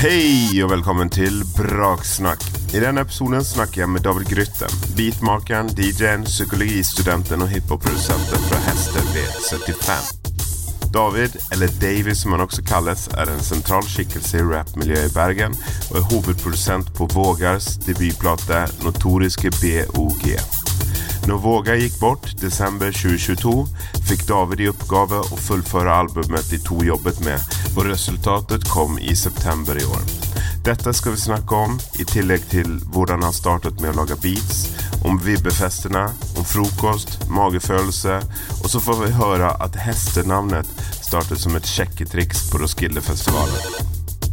Hei og velkommen til Braksnakk. I denne episoden snakker jeg med David Grytten. Beatmakeren, DJ-en, psykologistudenten og hiphop-produsenten fra Hester V75. David, eller Davy som han også kalles, er en sentral skikkelse i rappmiljøet i Bergen og er hovedprodusent på Vågars debutplate Notoriske BOG. Når Våga gikk bort desember 2022, fikk David i oppgave å fullføre albumet de to jobbet med, og resultatet kom i september i år. Dette skal vi snakke om, i tillegg til hvordan han startet med å lage beats, om vibbefestene, om frokost, magefølelse, og så får vi høre at hestenavnet startet som et sjekketriks på Roskildefestivalen.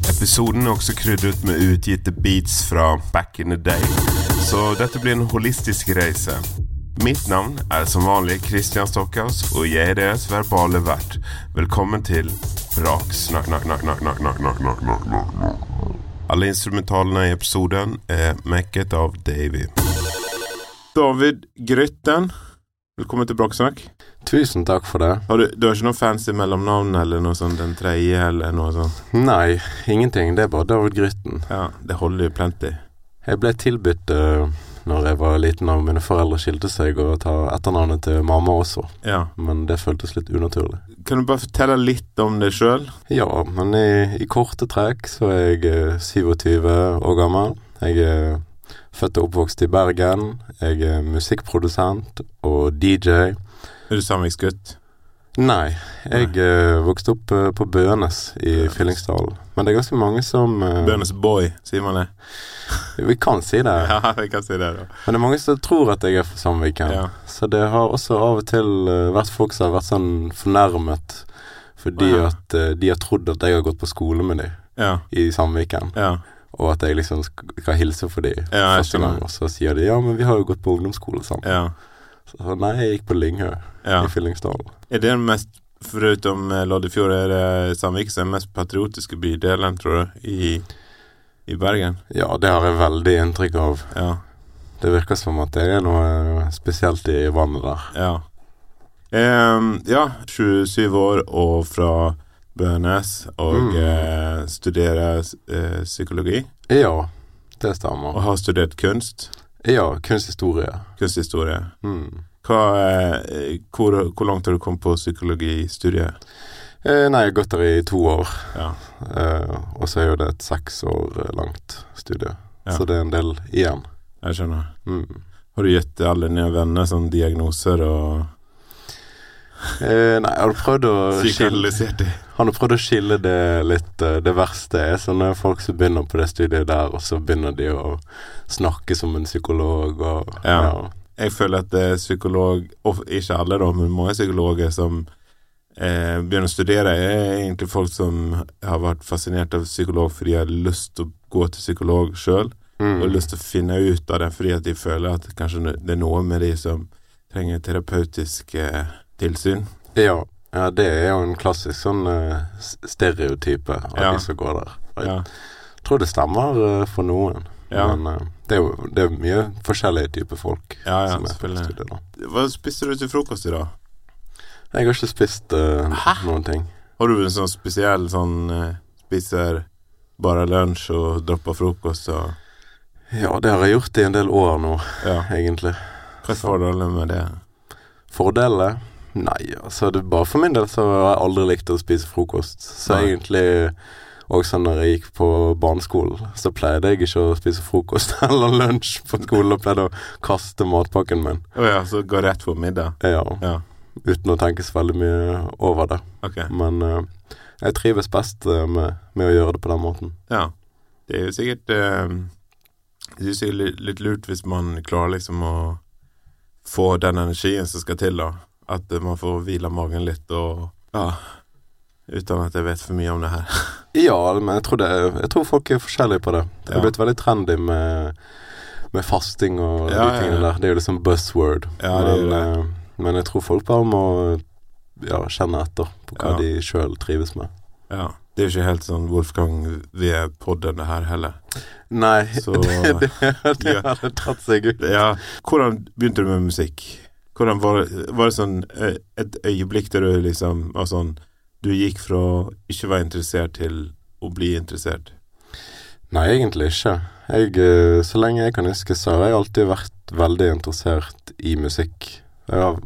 Episoden er også krydret med utgitte beats fra back in the day, så dette blir en holistisk reise. Mitt navn er som vanlig Christian Stockhaus og jeg er deres verbale vert. Velkommen til Vraksnakk. Alle instrumentalene i episoden er mekket av Davy. David Grytten, velkommen til Braksnakk. Tusen takk for det. Har du, du, har ikke noe fancy mellomnavn eller noe sånt, Den tredje eller noe sånt? Nei, ingenting. Det er bare David Grytten. Ja, det holder jo plenty. Jeg ble tilbudt uh når jeg var liten og mine foreldre skilte seg, å ta etternavnet til mamma også. Ja. Men det føltes litt unaturlig. Kan du bare fortelle litt om deg sjøl? Ja, men i, i, korte trekk så er jeg uh, 27 år gammel. Jeg er født og oppvokst i Bergen. Jeg er musikkprodusent og DJ. Er du samiksgutt? Nei, jeg uh, vokste opp uh, på Bønes i Bønes. Fyllingsdalen. Men det er ganske mange som uh, Bønes boy, sier man det? Vi kan si det. Ja, vi kan si det, da. Men det er mange som tror at jeg er fra Sandviken. Ja. Så det har også av og til vært folk som har vært sånn fornærmet fordi Ja. at de har trodd at jeg har gått på skole med dem Ja. i Sandviken, Ja. og at jeg liksom skal hilse for dem Ja, første gang. Og så sier de ja, men vi har jo gått på ungdomsskole sammen. ja. Så nei, jeg gikk på Lynghø ja. i Fyllingsdalen. Er det den mest Foruten eh, Loddefjord, er det Sandvik som er den mest patriotiske bydelen, tror du, i, i Bergen? Ja, det har jeg veldig inntrykk av. Ja. Det virker som at det er noe spesielt i vannet der. Ja. Ehm, ja, 27 år og fra Bønes, og Mm. eh, studerer eh, psykologi. Ja, det stemmer. Og har studert kunst. Ja, kunsthistorie. Kunsthistorie. Mm. Hva, eh, hvor, hvor langt har du kommet på psykologistudiet? Eh, nei, jeg har gått der i to år. Ja. Eh, og så er jo det et seks år langt studie. Ja. Så det er en del igjen. Jeg skjønner. Mm. Har du gitt alle dine venner sånn diagnoser og Eh, nei, jeg har prøvd å skille? Han har prøvd å skille det litt Det verste er sånne folk som begynner på det studiet der, og så begynner de å snakke som en psykolog og Ja. Jeg føler at eh, psykolog, og ikke alle da, men mange psykologer som eh, begynner å studere, er egentlig folk som har vært fascinert av psykolog fordi de har lyst til å gå til psykolog sjøl, Mm. og lyst til å finne ut av det fordi at de føler at kanskje det er noe med de som trenger terapeutisk eh, tilsyn. Ja. ja, det er jo en klassisk sånn eh, stereotype av Ja. de som går der. Jeg Ja. Tror det stemmer eh, for noen, men eh, det er jo det er mye forskjellige typer folk Ja, ja, selvfølgelig. Hva spiste du til frokost i dag? Jeg har ikke spist uh, noen ting. Har du en sånn spesiell sånn eh, Spiser bare lunsj og dropper frokost og Ja, det har jeg gjort i en del år nå, Ja. egentlig. Hva er fordelene med det? Fordelene? Nei, altså det, bare for min del så har jeg aldri likt å spise frokost. Så Nei. egentlig også når jeg gikk på barneskolen, så pleide jeg ikke å spise frokost eller lunsj på skolen, og pleide å kaste matpakken min. Oh ja, så gå rett på middag? Ja, Ja, uten å tenke så veldig mye over det. ok. Men uh, jeg trives best eh, med, med å gjøre det på den måten. Ja. Det er jo sikkert eh, Det er sikkert litt, lurt hvis man klarer liksom å få den energien som skal til, da. At man får hvile magen litt og Ja. Uten at jeg vet for mye om det her. Ja, men jeg tror, det, jeg tror folk er forskjellige på det. Det Ja. er blitt veldig trendy med, med fasting og Ja, de tingene der. Det er jo liksom buzzword. Ja, men, eh, men jeg tror folk bare må ja, kjenne etter på hva Ja. de sjøl trives med. Ja. Det er jo ikke helt sånn Wolfgang V-podden, det her heller. Nei, Så det, det, det hadde tatt seg ut. Ja. Hvordan begynte du med musikk? Hvordan var, var det sånn eh, et øyeblikk der du liksom var sånn Du gikk fra å ikke være interessert til å bli interessert? Nei, egentlig ikke. Jeg, eh, så lenge jeg kan huske, så har jeg alltid vært veldig interessert i musikk. Jeg har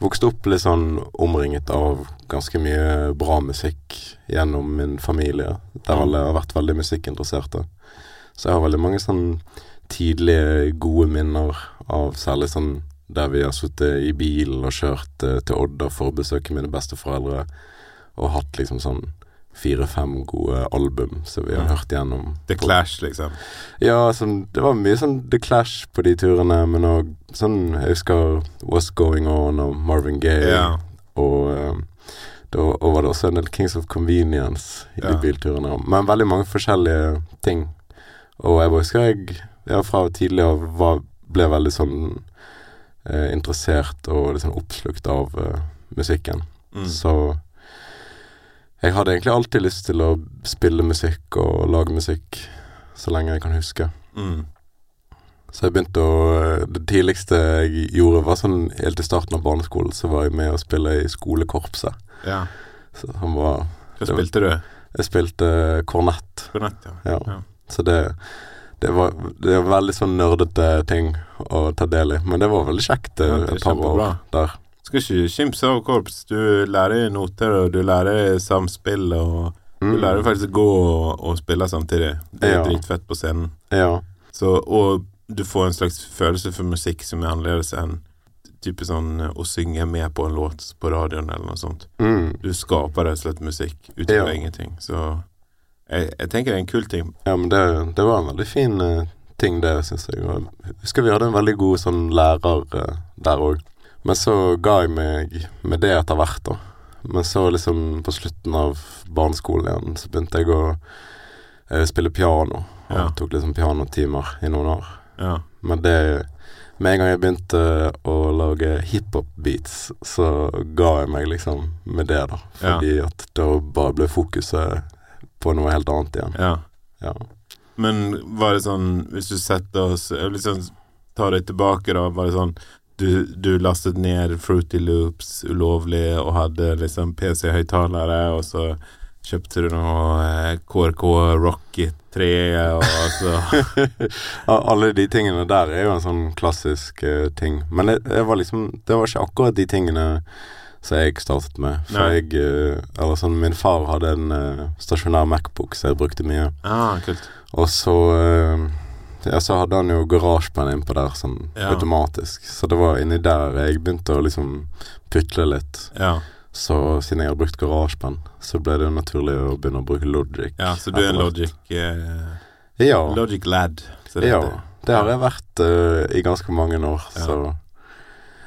vokst opp litt sånn omringet av ganske mye bra musikk gjennom min familie, der alle har vært veldig musikkinteresserte. Så jeg har veldig mange sånn tidlige, gode minner av særlig sånn der vi har sittet i bilen og kjørt eh, til Odda for å besøke mine besteforeldre, og hatt liksom sånn fire-fem gode album som vi har hørt gjennom. The Clash, liksom. Ja, sånn, det var mye sånn The Clash på de turene, men òg sånn Jeg husker What's Going On og Marvin Gaye, yeah. og eh, da og var det også en del Kings of Convenience i de bilturene. Men veldig mange forskjellige ting. Og jeg husker jeg ja, fra tidlig av var, ble veldig sånn eh, interessert og litt sånn oppslukt av eh, musikken. Mm. Så jeg hadde egentlig alltid lyst til å spille musikk og lage musikk så lenge jeg kan huske. Mm. Så jeg begynte å Det tidligste jeg gjorde, var sånn helt i starten av barneskolen, så var jeg med å spille i skolekorpset. Ja. Så han var Hva spilte du? Jeg spilte kornett. Kornett, ja. Ja. Ja. Så det det var, det var veldig sånn nerdete ting å ta del i, men det var veldig kjekt eh, Ja, et par år der. Skal ikke kimse av korps. Du lærer noter, og du lærer samspill, og du Mm. lærer faktisk å gå og, og spille samtidig. Det er Ja. dritfett på scenen. Ja. Så, og du får en slags følelse for musikk som er annerledes enn type sånn å synge med på en låt på radioen eller noe sånt. Mm. Du skaper rett og slett musikk ut Ja. ingenting. Så jeg, jeg tenker det er en kul ting. Ja, men det, det var en veldig fin uh, ting, det, syns jeg. Jeg husker vi hadde en veldig god sånn lærer uh, der òg. Men så ga jeg meg med det etter hvert, da. Men så liksom på slutten av barneskolen igjen, så begynte jeg å eh, spille piano. Og Ja. tok liksom pianotimer i noen år. Ja. Men det Med en gang jeg begynte å lage hiphop-beats, så ga jeg meg liksom med det, da. Ja. Fordi at da bare ble fokuset på noe helt annet igjen. ja. Ja. Men var det sånn, hvis du setter oss liksom tar deg tilbake, da. Var det sånn du, du lastet ned Fruity Loops ulovlig og hadde liksom PC-høyttalere, og så kjøpte du noe eh, KRK Rocket 3, og så Alle de tingene der er jo en sånn klassisk uh, ting. Men det, det var liksom Det var ikke akkurat de tingene som jeg startet med. For Nei. jeg uh, Eller sånn Min far hadde en uh, stasjonær Macbook som jeg brukte mye. Ah, kult. Og så eh, Ja, så hadde han jo garasjepenn innpå der sånn Ja. automatisk. Så det var inni der jeg begynte å liksom putle litt. Ja. Så siden jeg hadde brukt garasjepenn, så ble det jo naturlig å begynne å bruke Logic. ja, så du er en. Logic uh, Ja. Logic lad. Så det Ja, det har jeg vært uh, i ganske mange år, Ja. så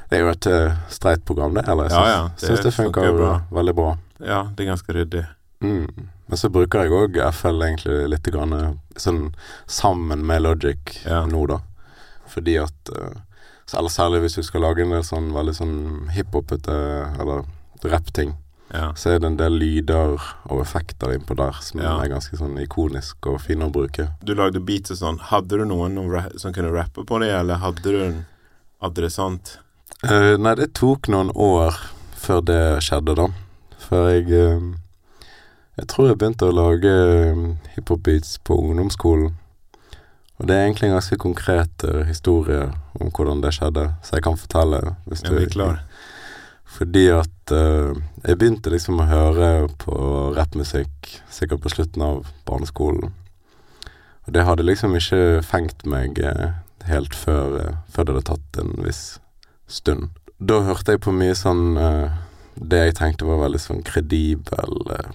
Det er jo et uh, streit program, det. Eller jeg Ja, syns, ja, det syns det funker, funker bra. veldig bra. ja, det er ganske ryddig. Mm. Men så bruker jeg òg FL egentlig litt grann, sånn sammen med Logic Ja. nå, da. Fordi at eh, Eller særlig hvis du skal lage en del sånn veldig sånn hiphopete eller rappting, Ja. så er det en del lyder og effekter innpå der som Ja. er ganske sånn ikonisk og fine å bruke. Du lagde beats og sånn. Hadde du noen som kunne rappe på det, eller hadde du en adressant? Uh, nei, det tok noen år før det skjedde, da. Før jeg eh, Jeg tror jeg begynte å lage eh, hiphop-beats på ungdomsskolen. Og det er egentlig en ganske konkret uh, historie om hvordan det skjedde, så jeg kan fortelle. Hvis Er vi klar? Fordi at uh, jeg begynte liksom å høre på rappmusikk sikkert på slutten av barneskolen. Og det hadde liksom ikke fengt meg uh, helt før, eh, før det hadde tatt en viss stund. Da hørte jeg på mye sånn eh, Det jeg tenkte var veldig sånn kredibel eh,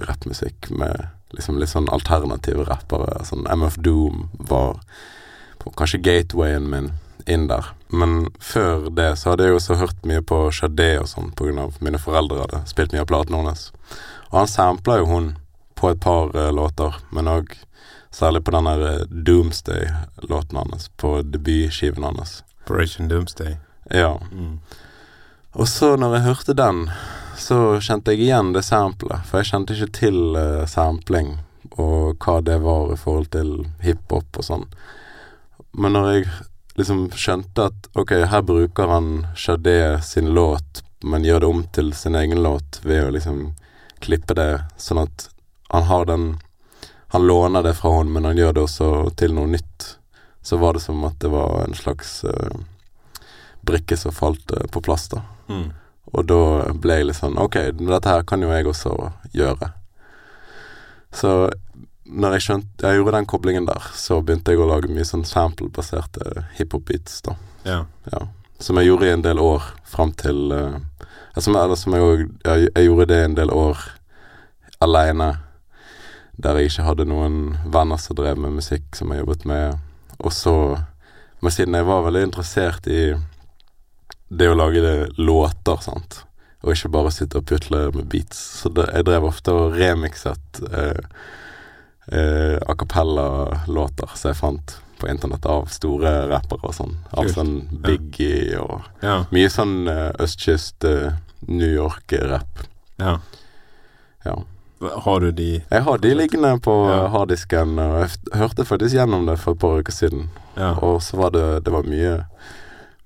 rappmusikk med liksom litt sånn alternative rappere. Sånn MF Doom var på, kanskje gatewayen min inn der. Men før det så hadde jeg også hørt mye på Shadé og sånn av mine foreldre hadde spilt mye av platene hennes. Og han sampla jo hun på et par uh, låter, men òg særlig på den der eh, Doomsday-låten hans, på debutskiven hans. Operation Doomsday. Ja. Mm. Og så når jeg hørte den, så kjente jeg igjen det samplet, for jeg kjente ikke til uh, sampling og hva det var i forhold til hiphop og sånn. Men når jeg liksom skjønte at ok, her bruker han Shadé sin låt, men gjør det om til sin egen låt ved å liksom klippe det sånn at han har den han låner det fra henne, men han gjør det også til noe nytt. Så var det som at det var en slags uh, brikke som falt uh, på plass, da. Mm. Og da ble jeg litt sånn Ok, dette her kan jo jeg også gjøre. Så når jeg skjønte Jeg gjorde den koblingen der, så begynte jeg å lage mye sånn sample-baserte hiphop-beats, da. Ja. Ja. Som jeg gjorde i en del år fram til uh, som, Eller som jeg òg jeg, jeg gjorde det en del år aleine. Der jeg ikke hadde noen venner som drev med musikk, som jeg jobbet med. Og så Men siden jeg var veldig interessert i det å lage det låter, sant, og ikke bare sitte og putle med beats, så det, jeg drev ofte og remikset eh, eh, a cappella-låter som jeg fant på internett av store rappere og sånn. Av Kult. sånn Biggie og Ja. mye sånn eh, østkyst eh, New York-rapp. ja. Ja. Har du de Jeg har de liggende på Ja. ja. harddisken, og jeg hørte faktisk gjennom det for et par uker siden. Ja. Og så var det Det var mye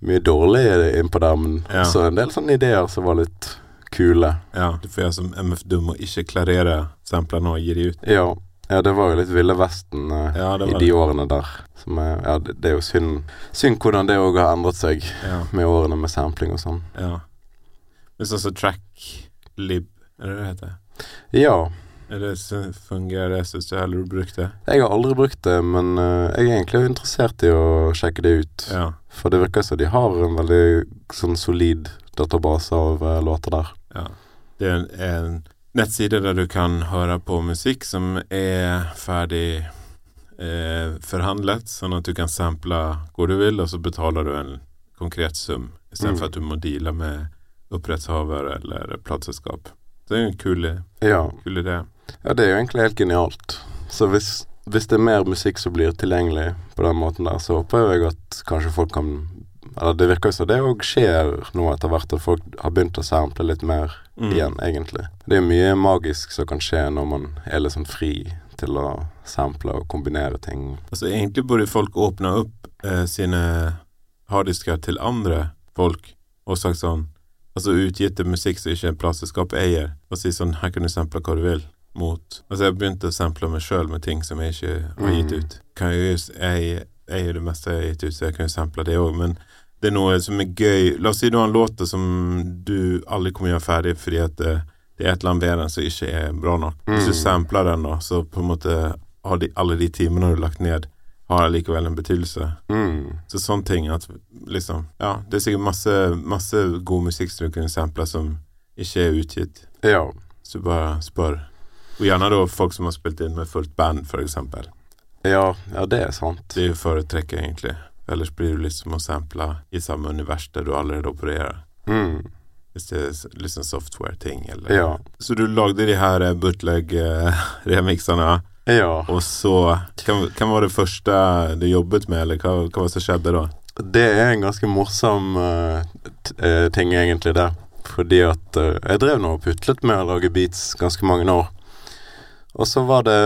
Mye dårlig innpå der, men Ja. også en del sånne ideer som var litt kule. ja. Du får gjøre som MF Dum og ikke klarere samplene og gi de ut. Ja. Ja, det var jo litt Ville Vesten eh, Ja, i de årene der. Som er, ja, det, det er jo synd Synd hvordan det òg har endret seg Ja. med årene med sampling og sånn. ja. Men sånn som tracklib, er det det heter? Ja. Er det fungerer det? Syns du brukte? Jeg har aldri brukt det, men eh, jeg er egentlig interessert i å sjekke det ut. Ja. For det virker som de har en veldig sånn solid database av eh, låter der. ja. Det er en, en nettside der du kan høre på musikk som er ferdig eh, forhandlet, sånn at du kan sample hvor du vil, og så betaler du en konkret sum, istedenfor Mm. at du må deale med opprettshaver eller plateselskap. Det er en kul, Ja. kul idé. Ja, det er jo egentlig helt genialt. Så hvis, hvis det er mer musikk som blir tilgjengelig på den måten der, så håper jeg at kanskje folk kan Eller det virker jo som det òg skjer nå etter hvert, at folk har begynt å sample litt mer Mm. igjen, egentlig. Det er mye magisk som kan skje når man er sånn fri til å sample og kombinere ting. Altså Egentlig burde folk åpne opp eh, sine harddisker til andre folk og sagt sånn Altså utgitt musikk som ikke en plateselskap eier, og si sånn Her kan du sample hva du vil. Mot Altså Jeg begynte å sample meg sjøl med ting som jeg ikke har gitt Mm. ut. Kan jeg, jo- jeg eier det meste jeg har gitt ut, så jeg kan jo sample det òg, men det er noe som er gøy. La oss si du har en låt som du aldri kommer gjøre ferdig fordi at det, det er et eller annet ved den som ikke er bra nok. Hvis du Mm. sampler den, da, så på en måte har de, alle de timene du har lagt ned, har likevel en betydelse. Mm. Så sånne ting at liksom Ja, det er sikkert masse, masse god musikk som du kunne sample som ikke er utgitt. Ja. Så bare spør. Og gjerne da folk som har spilt inn med fullt band, eksempel. ja. Ja, det er sant. Det er jo foretrekket, egentlig. Ellers blir det liksom å sample i samme univers der du allerede opererer. Mm. Hvis det er liksom software-ting, eller Ja. Så du lagde de her eh, bootleg-remixene, Ja. og så hvem var det første du jobbet med, eller hva, hva var det som skjedde da? Det er en ganske morsom uh, eh, ting, egentlig, det. Fordi at uh, jeg drev nå og putlet med å lage beats ganske mange år. Og så var det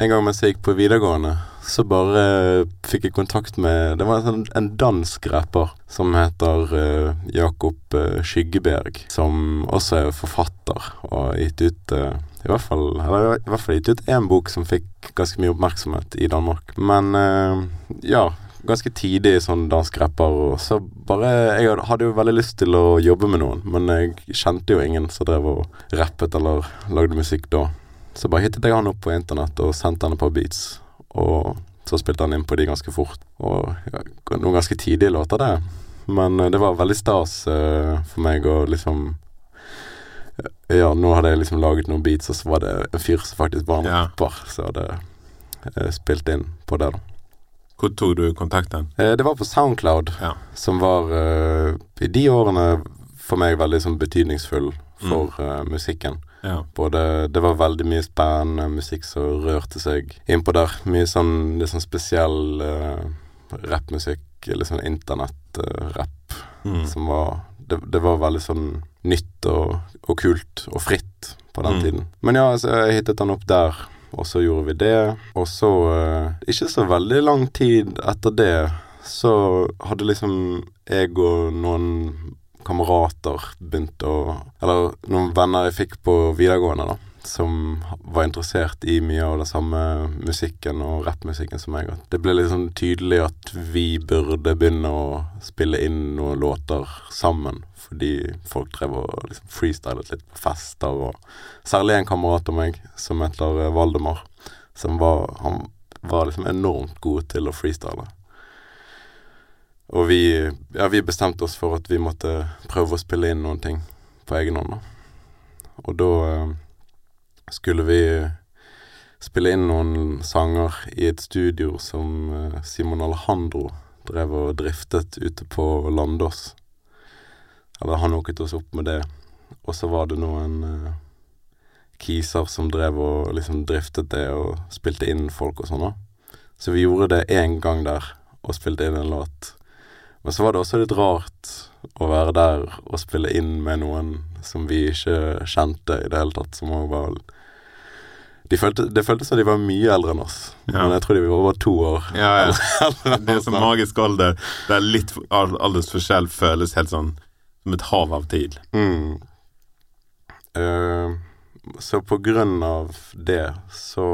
en gang mens jeg gikk på videregående, så bare fikk jeg kontakt med Det var en, sånn, dansk rapper som heter uh, Jakob eh, Skyggeberg, som også er forfatter og gitt ut uh, i hvert fall Eller i hvert fall gitt ut én bok som fikk ganske mye oppmerksomhet i Danmark. Men eh, ja, ganske tidlig sånn dansk rapper, og så bare Jeg hadde jo veldig lyst til å jobbe med noen, men jeg kjente jo ingen som drev og rappet eller lagde musikk da. Så bare hittet jeg han opp på internett og sendte han et par beats. Og så spilte han inn på de ganske fort. Og ja, noen ganske tidlige låter, det. Men eh, det var veldig stas uh, for meg å liksom eh, Ja, nå hadde jeg liksom laget noen beats, og så var det en fyr som faktisk var en Ja. rapper, som hadde uh, spilt inn på det, da. Hvor tok du kontakten? Uh, det var på Soundcloud, Ja. som var i de årene for meg veldig sånn betydningsfull for eh, musikken. Ja. Både Det var veldig mye spennende musikk som rørte seg innpå der. Mye sånn litt sånn spesiell uh, rappmusikk, litt sånn internettrapp, Mm. som var det, det var veldig sånn nytt og, og kult og fritt på den Mm. tiden. Men ja, altså, jeg hittet han opp der, og så gjorde vi det. Og så, uh, ikke så veldig lang tid etter det, så hadde liksom jeg og noen kamerater begynte å Eller noen venner jeg fikk på videregående, da. som var interessert i mye av den samme musikken og rappmusikken som meg. Det ble sånn tydelig at vi burde begynne å spille inn noen låter sammen. Fordi folk drev og liksom freestylet litt på fester, og særlig en kamerat av meg som heter Valdemar, som var Han var liksom enormt god til å freestyle. Og vi, ja, vi bestemte oss for at vi måtte prøve å spille inn noen ting på egen hånd. da. Og da eh, skulle vi spille inn noen sanger i et studio som eh, Simon Alejandro drev og driftet ute på Landås. Eller han hooket oss opp med det. Og så var det noen eh, kiser som drev og liksom driftet det og spilte inn folk og sånn. Så vi gjorde det én gang der, og spilte inn en låt. Men så var det også litt rart å være der og spille inn med noen som vi ikke kjente i det hele tatt, som òg var de følte, Det føltes som de var mye eldre enn oss, Ja. men jeg tror de var over to år. Ja, ja. enn Det er sånn magisk alder der litt al- aldersforskjell føles helt sånn som et hav av tid. Mm. Uh, så på grunn av det så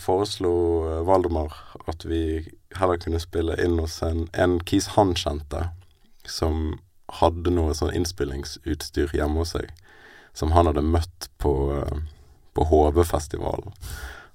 foreslo eh, Valdemar at vi heller kunne spille inn hos en, en kis han kjente, som hadde noe sånn innspillingsutstyr hjemme hos seg, som han hadde møtt på, eh, på HV-festivalen.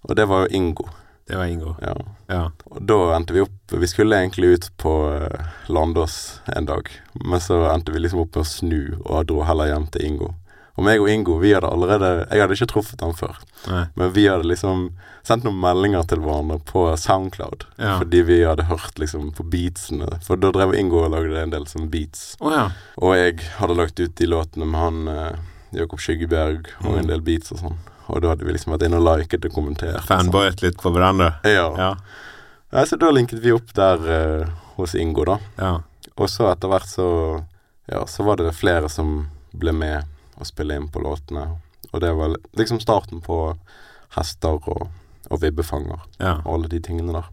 Og det var jo Ingo. Det var Ingo. Ja. Ja. Og da endte vi opp Vi skulle egentlig ut på eh, Landås en dag, men så endte vi liksom opp med å snu og dro heller hjem til Ingo. Og meg og Ingo, vi hadde allerede Jeg hadde ikke truffet han før, Nei. men vi hadde liksom sendt noen meldinger til hverandre på Soundcloud. Ja. Fordi vi hadde hørt liksom på beatsene. For da drev Ingo og lagde en del sånn beats. Oh, ja. Og jeg hadde lagt ut de låtene med han eh, Jakob Skyggeberg og Mm. en del beats og sånn. Og da hadde vi liksom vært inne og liket og kommentert. sånn. Fanboyet litt på hverandre. Ja. Ja. ja. så da linket vi opp der eh, hos Ingo, da. Ja. Og så etter hvert så Ja, så var det flere som ble med og spille inn på låtene. Og det var liksom starten på hester og, og vibbefanger ja. og alle de tingene der.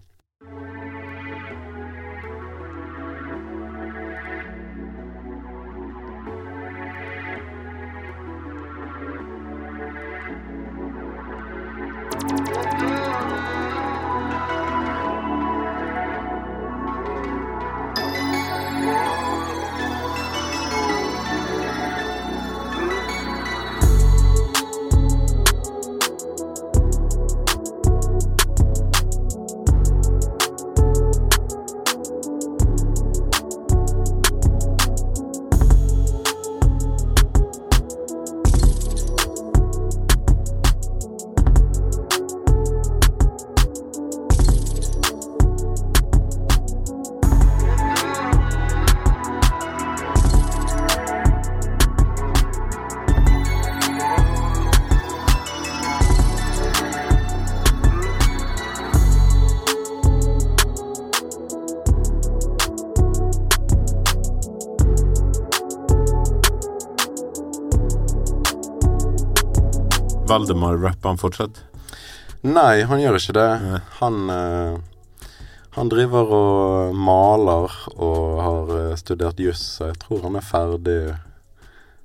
Valdemar rapper han fortsatt? Nei, han gjør ikke det. Ja. Han uh, Han driver og maler og har eh, studert juss, så jeg tror han er ferdig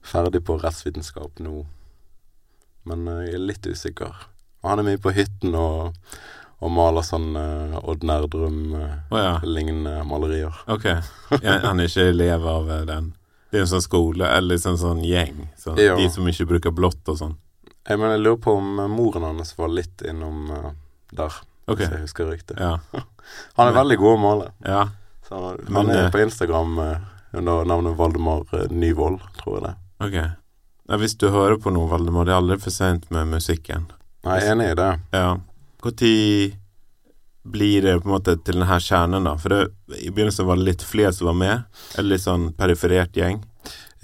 Ferdig på rettsvitenskap nå. Men uh, jeg er litt usikker. Og han er mye på hytten og, og maler sånn uh, Odd Nerdrum-lignende Å ja. malerier. Ok. Ja, han ikke elev av uh, den? Det er en sånn skole, eller sånn, sånn gjeng? Sånn. De som ikke bruker blått og sånn? Jeg, mener, jeg lurer på om eh, moren hans var litt innom uh, der, Ok. hvis jeg husker riktig. Ja. Han er veldig god å male. ja. Så han, Men, er på Instagram uh, under navnet Valdemar uh, Nyvold, tror jeg det. Ok. Ja, hvis du hører på noe, Valdemar, det er aldri for sent med musikken. Nei, jeg er enig i det. Ja. Når blir det på en måte til denne kjernen, da? For det, i begynnelsen var det litt flere som var med? Eller litt sånn periferert gjeng?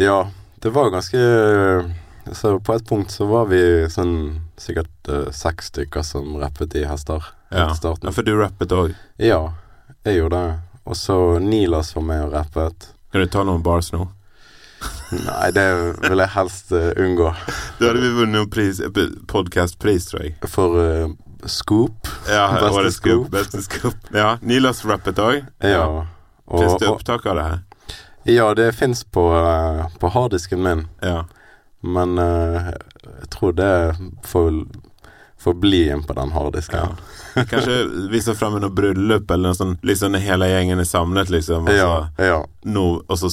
Ja, det var ganske Så på et punkt så var vi sånn sikkert uh, seks stykker som rappet i hester. Ja. ja for du rappet òg. Ja, jeg gjorde det. Og så Nilas var med og rappet. Kan du ta noen bars nå? Nei, det vil jeg helst uh, unngå. Da hadde vi vunnet pris, podkastpris, tror jeg. For uh, Scoop Ja, Beste scoop. Beste scoop. Ja, Nilas rappet òg. Ja. Fins det opptak av det her? ja, det fins på, uh, på harddisken min. Ja. Men uh, jeg tror det får, får bli inn på den harddisken. Ja. Kanskje vise fram noe bryllup eller noe sånt, liksom når hele gjengen er samlet, liksom. Og så, Ja, ja. nå, og så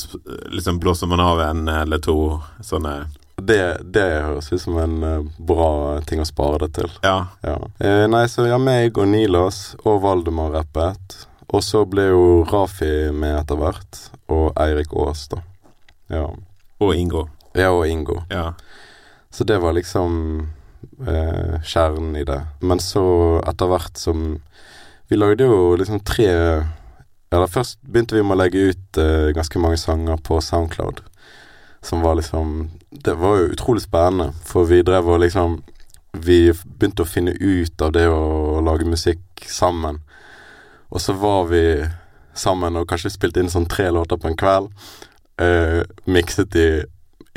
liksom blåser man av en eller to sånne Det, det høres ut som en eh, bra ting å spare det til. Ja. Ja. Eh, nei, så ja, meg og Nilas og Valdemar rappet. Og så ble jo Rafi med etter hvert. Og Eirik Aas, da. Ja. Og Ingo. Ja, og Ingo. Ja. Så det var liksom eh, kjernen i det. Men så etter hvert som Vi lagde jo liksom tre Eller først begynte vi med å legge ut eh, ganske mange sanger på Soundcloud. Som var liksom Det var jo utrolig spennende, for vi drev og liksom Vi begynte å finne ut av det å lage musikk sammen. Og så var vi sammen og kanskje spilte inn sånn tre låter på en kveld. Eh, mikset de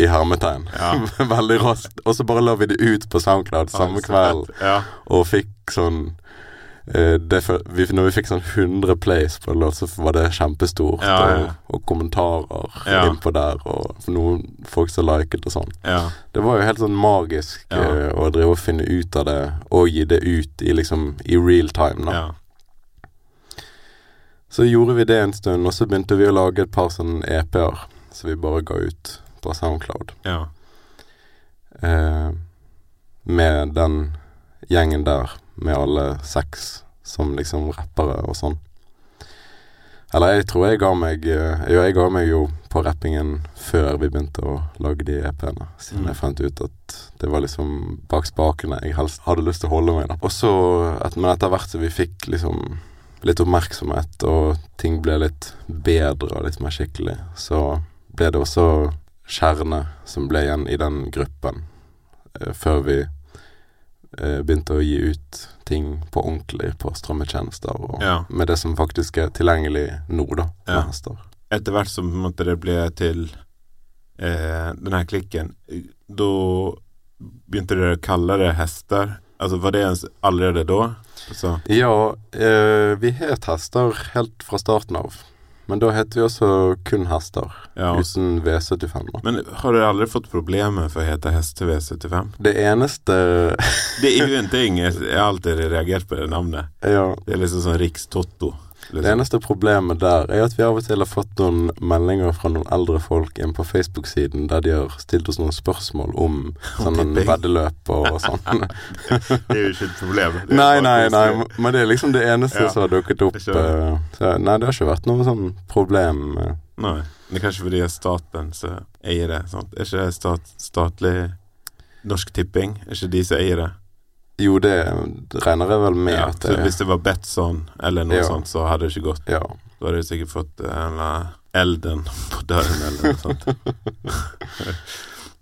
i hermetegn. Ja. Veldig raskt. Og så bare la vi det ut på SoundCloud samme kveld. Ja. og fikk sånn eh, det, for- vi, Når vi fikk sånn 100 plays på en låt, så var det kjempestort. Ja. Og, og kommentarer innpå der, og noen folk som liket og sånn. ja. Det var jo helt sånn magisk eh, å drive og finne ut av det, og gi det ut i liksom i real time, da. ja. Så gjorde vi det en stund, og så begynte vi å lage et par sånne EP-er som vi bare ga ut på SoundCloud. ja. Eh, med den gjengen der, med alle seks som liksom rappere og sånn. Eller jeg tror jeg ga meg eh, Jo, jeg ga meg jo på rappingen før vi begynte å lage de EP-ene. Siden Mm. jeg fant ut at det var liksom bak spakene jeg helst hadde lyst til å holde meg. da. Og så, et, men etter hvert som vi fikk liksom litt oppmerksomhet, og ting ble litt bedre og litt mer skikkelig, så ble det også Kjerne som ble igjen i den gruppen, eh, før vi eh, begynte å gi ut ting på ordentlig på strømmetjenester, og Ja. med det som faktisk er tilgjengelig nå, da, Ja. Etter hvert som måte det ble til eh, den her klikken, da begynte dere å kalle det hester. Altså, var det allerede da? Så. Ja, eh, vi het hester helt fra starten av, men da heter vi også kun hester, ja. uten V75. da. Men har du aldri fått problemer for å hete heste V75? Det eneste Det er inget, jag har alltid reagert på det navnet. Ja, Det er liksom sånn Rikstotto. Det Liksom. eneste problemet der er at vi av og til har fått noen meldinger fra noen eldre folk inn på Facebook-siden der de har stilt oss noen spørsmål om sånn veddeløp og sånn. Det er jo ikke et problem. Nei, nei, nei, men det er liksom det eneste Ja, som har dukket opp. eh, Så, nei, det har ikke vært noe sånn problem. Nei, det det kanskje fordi det er staten som eier det. Sant? Er ikke det stat, statlig Norsk Tipping? Er ikke de som eier det? Jo, det regner jeg vel med Ja, at så hvis det var Betsson eller noe Ja. sånt, så hadde det ikke gått. Ja. Da hadde du sikkert fått eh, eller elden på døren eller noe sånt.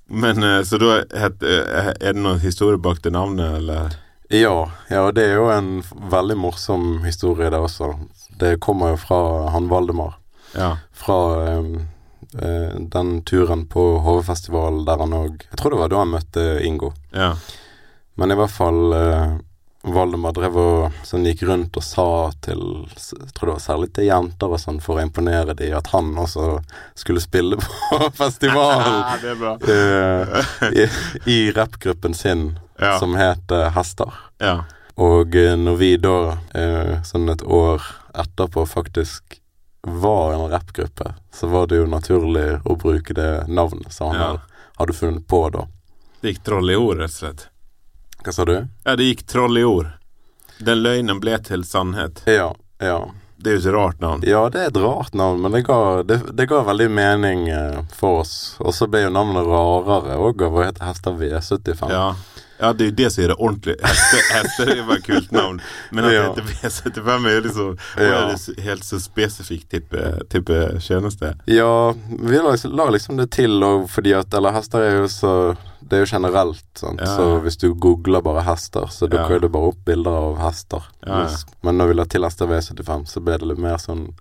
Men eh, så da het, eh, Er det noen historie bak det navnet, eller? Ja, ja, det er jo en veldig morsom historie, det også. Det kommer jo fra han Valdemar. Ja. Fra eh, eh, den turen på HV-festival der han òg Jeg tror det var da han møtte Ingo. Ja. Men i hvert fall eh, Valdemar drev og sånn gikk rundt og sa til Jeg tror det var særlig til jenter og sånn for å imponere dem at han også skulle spille på festival det bra. eh, i, i rappgruppen sin Ja. som het Hester. Ja. Og eh, når vi da, eh, sånn et år etterpå, faktisk var en rappgruppe, så var det jo naturlig å bruke det navnet som han Ja. hadde funnet på da. Det gikk troll i ord, rett og slett. Hva sa du? Ja, det gikk troll i ord. Den løgnen ble til sannhet. Ja, ja. Det er jo et rart navn. Ja, det er et rart navn, men det ga, det, det ga veldig mening eh, for oss. Og så ble jo navnet rarere òg av å hete Hester V75. Ja. Ja, det er jo det som er det ordentlig. Hester, hester er jo bare kult navn. Men at Ja. det heter V75 er jo liksom Ja. helt så spesifikt type, type tjeneste. Ja, vi la, la liksom det til fordi at Eller hester er jo så Det er jo generelt, sant. Ja. Så hvis du googler bare hester, så dukker Ja. det bare opp bilder av hester. Ja. Men når vi la til Hester V75, så ble det litt mer sånn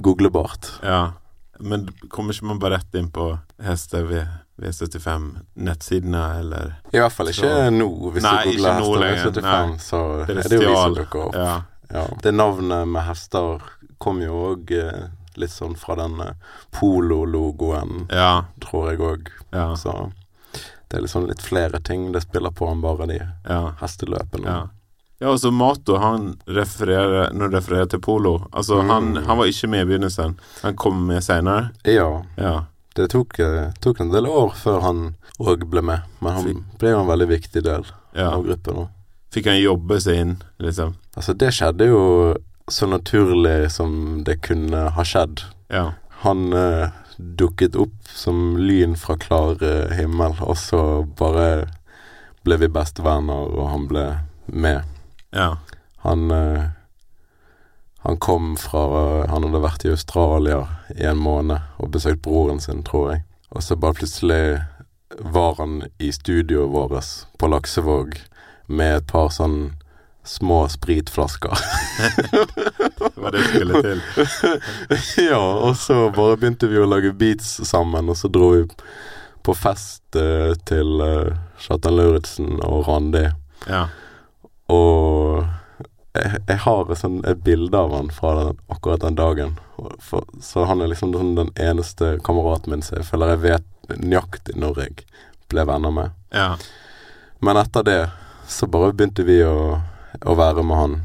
googlebart. Ja. Men kommer ikke man bare rett inn på hester V, V75-nettsidene, eller I hvert fall ikke Så- nå. Hvis Nei, du googler Hester lenger. V75, Nei. så Det er det jo vi som dukker opp. Ja. Ja. Det navnet med hester kom jo òg eh, litt sånn fra den eh, Polo-logoen, Ja. tror jeg òg. ja. Så det er liksom litt flere ting det spiller på enn bare de Ja. hesteløpene. Ja. Ja, altså Mato, han refererer Når refererer til polo Altså, Mm. han, han var ikke med i begynnelsen. Han kom med seinere. ja. Ja. Det tok, eh, tok en del år før han òg ble med, men han ble jo en veldig viktig del ja. av gruppen. Fikk han jobbe seg inn, liksom? Altså, det skjedde jo så naturlig som det kunne ha skjedd. Ja. Han uh, dukket opp som lyn fra klar uh, himmel, og så bare ble vi bestevenner, og han ble med. Ja. Han eh, Han kom fra Han hadde vært i Australia i en måned og besøkt broren sin, tror jeg. Og så bare plutselig var han i studioet vårt på Laksevåg med et par sånn små spritflasker. Det var det som skulle til. ja, og så bare begynte vi å lage beats sammen, og så dro vi på fest eh, til uh, Kjartan Lauritzen og Randi. Ja. Og jeg, jeg har et, sånn, et bilde av han fra den, akkurat den dagen. For, så han er liksom den, den eneste kameraten min som jeg føler jeg vet nøyaktig når jeg ble venner med. Ja. Men etter det så bare begynte vi å, å være med han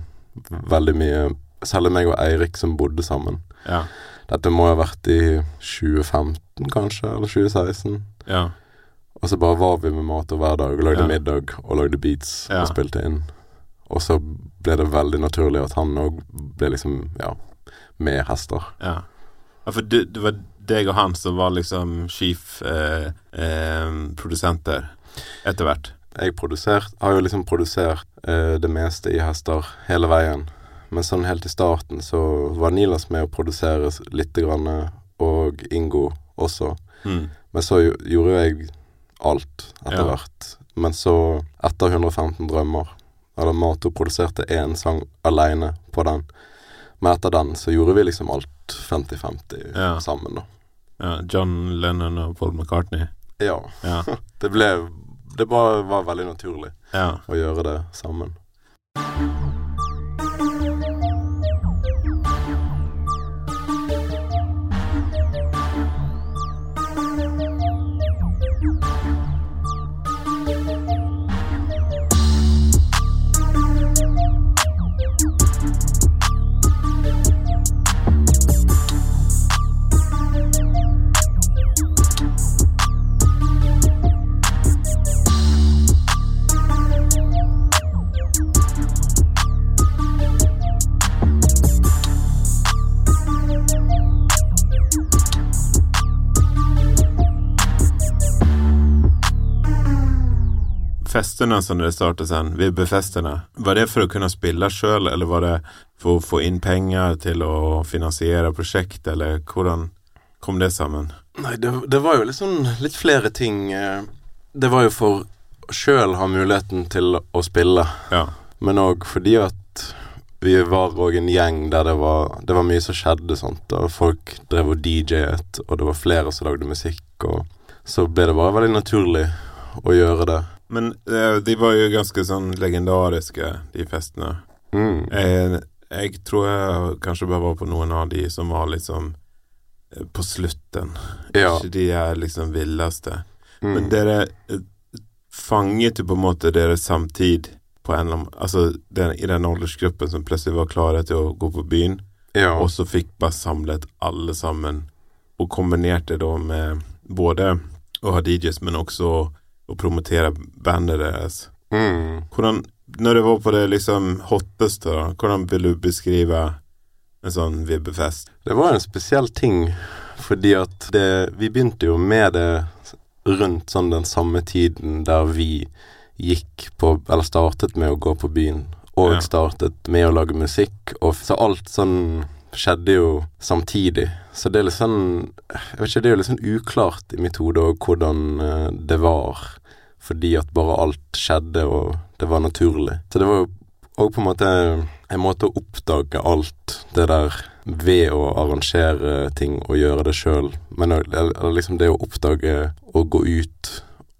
veldig mye. Selv meg og Eirik som bodde sammen. Ja. Dette må ha vært i 2015, kanskje, eller 2016. Ja. Og så bare var vi med mat og hver dag og lagde middag og lagde beats og spilte inn. Og så ble det veldig naturlig at han òg ble liksom, ja, med hester. ja. ja for det, det var deg og han som var liksom chief eh, eh, produsenter etter hvert. Jeg produsert, har jo liksom produsert eh, det meste i hester hele veien. Men sånn helt i starten så var Nilas med å produsere lite grann, og Ingo også. Mm. Men så gjorde jo jeg alt etter Ja. hvert. Men så, etter 115 drømmer, eller Mato produserte én sang aleine på den. Men etter den så gjorde vi liksom alt 50-50 Ja. sammen, da. Ja, John Lennon og Paul McCartney. Ja. Ja. Det ble Det bare var veldig naturlig ja. å gjøre det sammen. Festene som dere startet sen, Vibbe-festene, var det for å kunne spille sjøl, eller var det for å få inn penger til å finansiere prosjekt, eller hvordan kom det sammen? Nei, det, det var jo liksom litt flere ting. eh. Det var jo for sjøl ha muligheten til å spille, Ja. men òg fordi at vi var òg en gjeng der det var, det var mye som skjedde, sant. Og folk drev og DJ-et, og det var flere som lagde musikk, og så ble det bare veldig naturlig å gjøre det. Men uh, de var jo ganske sånn legendariske, de festene. Mm. Jeg, jeg tror jeg kanskje bare var på noen av de som var liksom eh, på slutten. Ja. Ikke de er liksom villeste. Mm. Men dere eh, fanget jo på en måte deres samtid på en eller annen Altså den, i den aldersgruppen som plutselig var klare til å gå på byen, ja. og så fikk bare samlet alle sammen, og kombinerte da med både å ha DJs, men også å promotere bandet deres. Mm. Hvordan, når det var på det liksom hotteste, da, hvordan vil du beskrive en sånn vibbefest? Det var en spesiell ting, fordi at det Vi begynte jo med det rundt sånn den samme tiden der vi gikk på Eller startet med å gå på byen, og Ja. startet med å lage musikk, og så alt sånn skjedde jo samtidig. Så det er litt sånn Jeg vet ikke, det er jo litt sånn uklart i mitt hode òg hvordan eh, det var. Fordi at bare alt skjedde, og det var naturlig. Så det var jo òg på en måte en måte å oppdage alt det der ved å arrangere ting og gjøre det sjøl. Men liksom det å oppdage å gå ut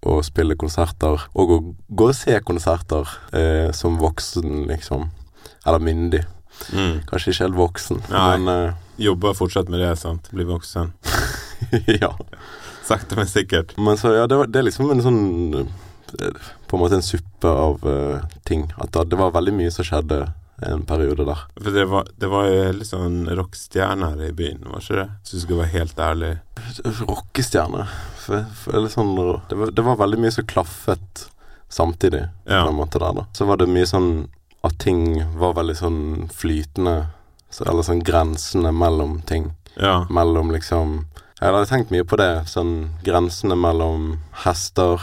og spille konserter, og å gå og se konserter eh, som voksen, liksom. Eller myndig. Mm. Kanskje ikke helt voksen, Nei. men Jobber fortsatt med det, sant? Bli voksen. ja. Sakte, men sikkert. Men så, ja, det, var, det er liksom en sånn eh, På en måte en suppe av uh, ting. At det, det var veldig mye som skjedde en periode der. For det var, det var jo litt sånn rockestjerner i byen, var ikke det? Hvis du skal være helt ærlig. Rockestjerne. For, for, eller sånn, det, var, det var veldig mye som klaffet samtidig, Ja. på en måte der, da. Så var det mye sånn ting var veldig sånn flytende. Eller sånn grensene mellom ting. Ja. Mellom liksom Jeg hadde tenkt mye på det. Sånn grensene mellom hester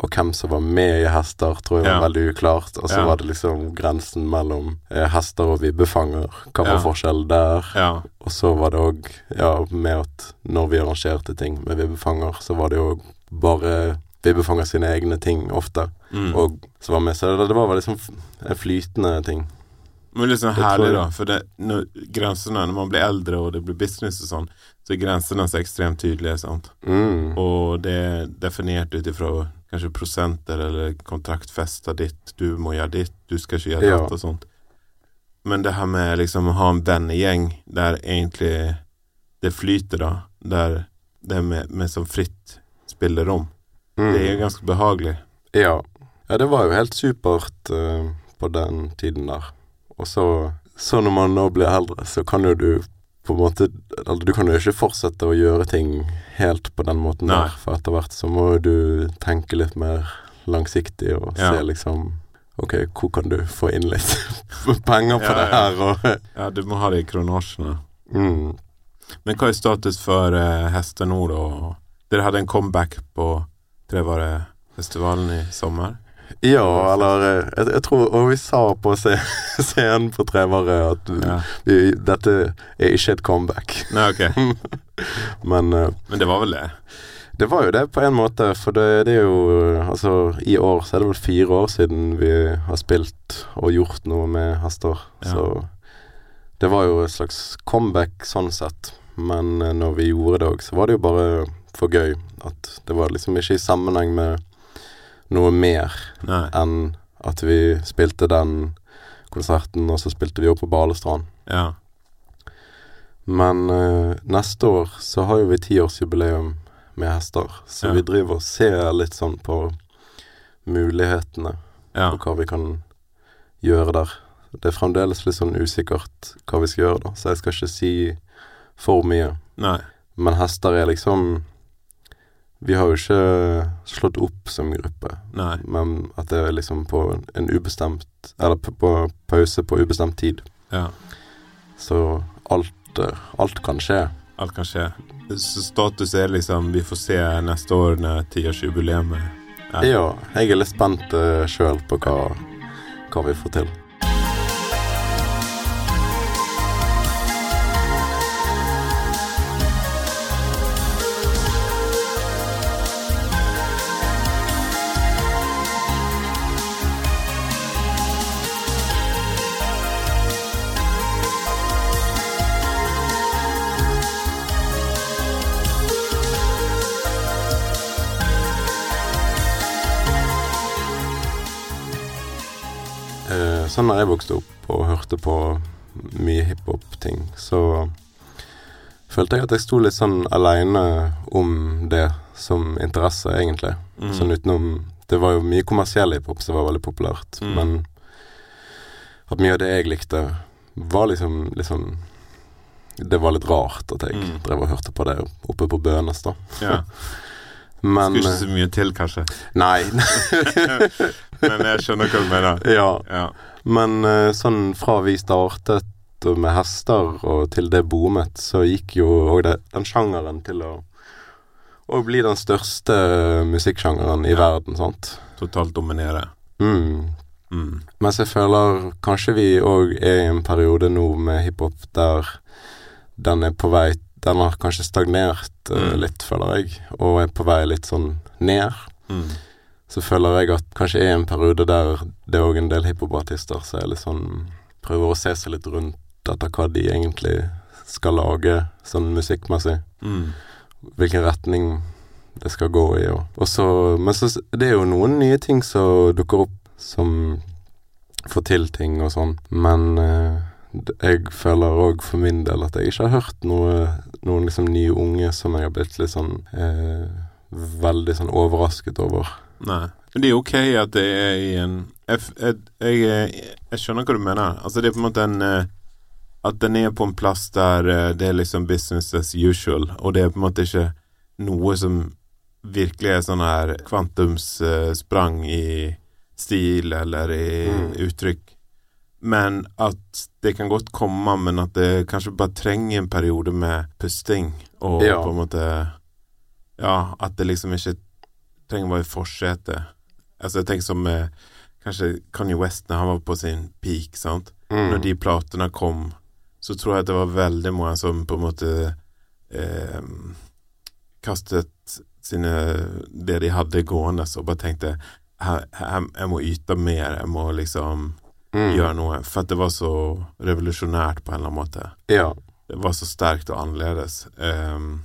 og hvem som var med i hester, tror jeg var Ja. veldig uklart. Og så Ja. var det liksom grensen mellom eh, hester og vibbefanger. Hva var forskjellen der? Ja. Og så var det òg, ja, med at når vi arrangerte ting med vibbefanger, så var det jo bare vibbefanger sine egne ting ofte, Mm. og som var med. Så det, det var sånn en flytende ting. Men Det herlig, da. For det, når grensene, når man blir eldre og det blir business og sånn, så er grensene så ekstremt tydelige, sant. Mm. Og det er definert ut ifra kanskje prosenter eller kontraktfester ditt. Du må gjøre ditt, du skal ikke gjøre Ja. datt og sånt. Men det her med liksom å ha en vennegjeng der egentlig det flyter, da. Der det er med, med sånn fritt spillerom. Mm. Det er ganske behagelig. Ja. ja, det var jo helt supert uh, på den tiden der. Og så, så når man nå blir eldre, så kan jo du på en måte Eller du kan jo ikke fortsette å gjøre ting helt på den måten Nei. der, for etter hvert så må du tenke litt mer langsiktig og Ja. se liksom Ok, hvor kan du få inn litt penger på Ja, det her, og Ja, du må ha det i kronasjene. mm. Men hva er status for uh, Hester nå, da? Dere hadde en comeback på Trevarefestivalen i sommer. Ja, eller eh, jeg, jeg tror Og vi sa på scenen på Trevare at Ja. vi, dette er ikke et comeback. Nei, ok. Men eh, Men det var vel det? Det var jo det på en måte, for det, det er jo Altså, i år så er det vel fire år siden vi har spilt og gjort noe med hester. Ja. Så det var jo et slags comeback sånn sett. Men eh, når vi gjorde det òg, så var det jo bare for gøy. At det var liksom ikke i sammenheng med noe mer Nei. enn at vi spilte den konserten, og så spilte vi opp på Balestrand. Ja. Men uh, neste år så har jo vi tiårsjubileum med hester, så Ja. vi driver og ser litt sånn på mulighetene Ja. og hva vi kan gjøre der. Det er fremdeles litt sånn usikkert hva vi skal gjøre, da, så jeg skal ikke si for mye. Nei. Men hester er liksom Vi har jo ikke slått opp som gruppe, Nei. men at det er liksom på en ubestemt Eller på, pause på ubestemt tid. Ja. Så alt, eh, alt kan skje. Alt kan skje. Så status er liksom Vi får se neste år når tiårsjubileet er. Ja, jeg er litt spent uh, sjøl på hva, hva vi får til. Sånn når jeg vokste opp og hørte på mye hiphop-ting, så følte jeg at jeg sto litt sånn aleine om det som interesse, egentlig. Mm. Sånn utenom Det var jo mye kommersiell hiphop som var veldig populært, Mm. men at mye av det jeg likte, var liksom litt sånn Det var litt rart at jeg Mm. drev og hørte på det oppe på Bønes, da. Ja. Men Skulle ikke så mye til, kanskje. Nei. Men jeg skjønner hva du mener. ja. Ja. Men eh, sånn fra vi startet med hester og til det boomet, så gikk jo òg den sjangeren til å å bli den største musikksjangeren i Ja. verden, sant. Totalt dominere. Mm. Mm. Mens jeg føler kanskje vi òg er i en periode nå med hiphop der den er på vei Den har kanskje stagnert eh, Mm. litt, føler jeg, og er på vei litt sånn ned. Mm. Så føler jeg at kanskje er en periode der det er òg en del hiphopartister som er litt sånn Prøver å se seg litt rundt etter hva de egentlig skal lage sånn musikkmessig. Mm. Hvilken retning det skal gå i. Og, og så, men så det er jo noen nye ting som dukker opp som får til ting og sånn. Men eh, jeg føler òg for min del at jeg ikke har hørt noe, noen liksom nye unge som jeg har blitt litt sånn eh, veldig sånn overrasket over. Nei. Men det er ok at det er i en Jeg, jeg, jeg, jeg skjønner hva du mener. Altså, det er på en måte en eh, At den er på en plass der eh, det er liksom business as usual, og det er på en måte ikke noe som virkelig er sånn her kvantumssprang i stil eller i Mm. uttrykk. Men at det kan godt komme, men at det kanskje bare trenger en periode med pusting, og Ja. på en måte Ja, at det liksom ikke trenger bare fortsette. Altså, jeg tenker som eh, kanskje Kanye West når han var på sin peak, sant. Mm. Når de platene kom, så tror jeg at det var veldig mange som på en måte eh, kastet sine det de hadde gående, og bare tenkte her, jeg må yte mer, jeg må liksom Mm. gjøre noe. For at det var så revolusjonært på en eller annen måte. Ja. Det var så sterkt og annerledes. Ehm,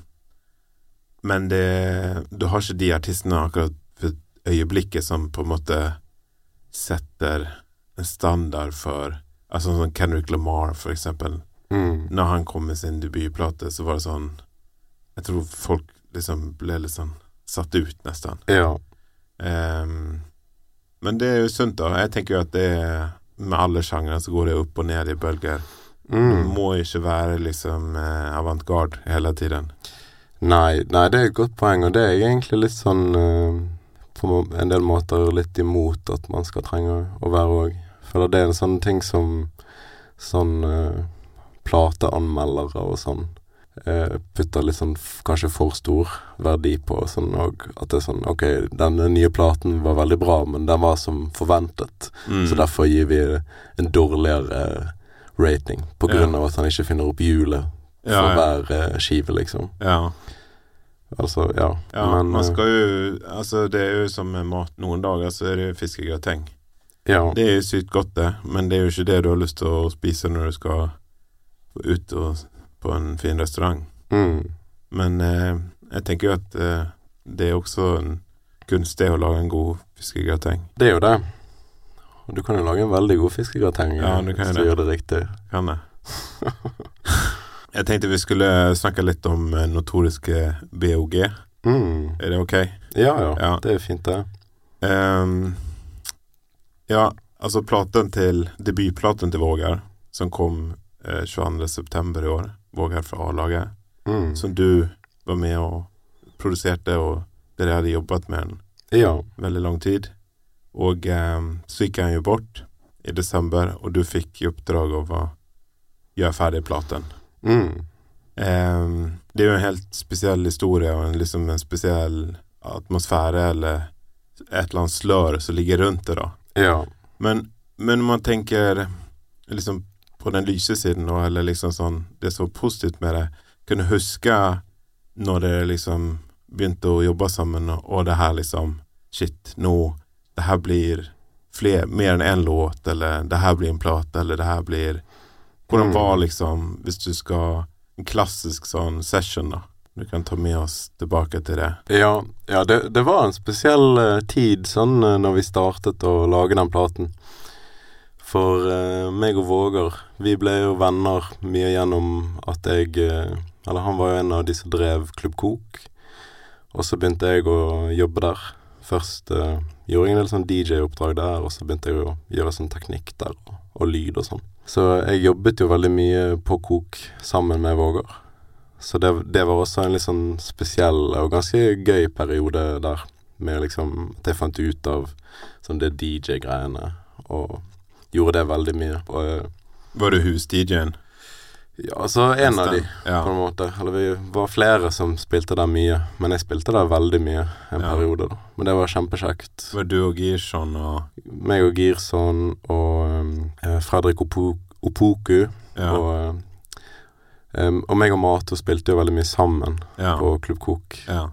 men det Du har ikke de artistene akkurat for øyeblikket som på en måte setter en standard for Altså sånn Kendrick Lamar, for eksempel. Mm. Når han kom med sin debutplate, så var det sånn Jeg tror folk liksom ble litt sånn satt ut, nesten. Ja. Um, men det er jo sunt, da. Jeg tenker jo at det er Med alle sjangere så går det opp og ned i bølger. Du Mm. må ikke være liksom eh, avantgarde hele tiden. Nei, nei, det er et godt poeng, og det er jeg egentlig litt sånn uh, På en del måter litt imot at man skal trenge å være òg. For det er en sånn ting som sånn uh, plateanmeldere og sånn uh, putter litt sånn kanskje for stor verdi på, sånn og at det er sånn Ok, denne nye platen var veldig bra, men den var som forventet, Mm. så derfor gir vi en dårligere rating på grunn Ja. av at han ikke finner opp hjulet for ja, ja, hver skive, liksom. ja, Altså, ja. ja. Men man eh, skal jo Altså, det er jo som med mat. Noen dager så er det fiskegrateng. Ja. Det er jo sykt godt, det, men det er jo ikke det du har lyst til å spise når du skal ut og, på en fin restaurant. Mm. Men eh, jeg tenker jo at eh, det er også en kunst det å lage en god fiskegrateng. Det er jo det. Og du kan jo lage en veldig god fiskegrateng Ja, du kan jo hvis det. du gjør det riktig. Kan jeg? jeg tenkte vi skulle snakke litt om eh, notoriske BOG. Mm. Er det ok? Ja, ja, Ja. Det er fint, det. Um, ja, altså platen til Debutplaten til Vågar, som kom eh, 22. september i år, Vågar fra A-laget, Mm. som du var med og produserte, og dere hadde jobbet med den Ja. veldig lang tid. Og ehm, så gikk han jo bort i desember, og du fikk i oppdrag å gjøre ferdig platen. Mm. Ehm, det er jo en helt spesiell historie og en, liksom en spesiell atmosfære eller et eller annet slør som ligger rundt det, da. Ja. Men, men man tenker liksom på den lyse siden, da, eller liksom sånn Det som så positivt med det, kunne huske når dere liksom begynte å jobbe sammen, og, det her liksom Shit, nå Det her blir fler, mer enn én låt, eller det her blir en plate, eller det her blir Hvordan Mm. var liksom, hvis du skal En klassisk sånn session, da? Du kan ta med oss tilbake til det. Ja, ja det, det var en spesiell uh, tid sånn uh, når vi startet å lage den platen. For uh, meg og Våger, vi ble jo venner mye gjennom at jeg Eller han var jo en av de som drev Klubb Kok. Og så begynte jeg å jobbe der. Først gjorde jeg en del sånn DJ-oppdrag der, og så begynte jeg å gjøre sånn teknikk der, og, og lyd og sånn. Så jeg jobbet jo veldig mye på Kok sammen med Våger. Så det, det var også en litt sånn spesiell og ganske gøy periode der. Med liksom at jeg fant ut av sånn det DJ-greiene, og gjorde det veldig mye. Og eh, Var du hus-DJ-en? Ja, altså en av de, Ja. på en måte. Eller vi var flere som spilte der mye, men jeg spilte der veldig mye en Ja. periode, da. Men det var kjempekjekt. Var du og Girson og Meg og Girson og um, Fredrik Opo Opoku Ja. og um, og meg og Mato spilte jo veldig mye sammen på Klubb Kok. ja.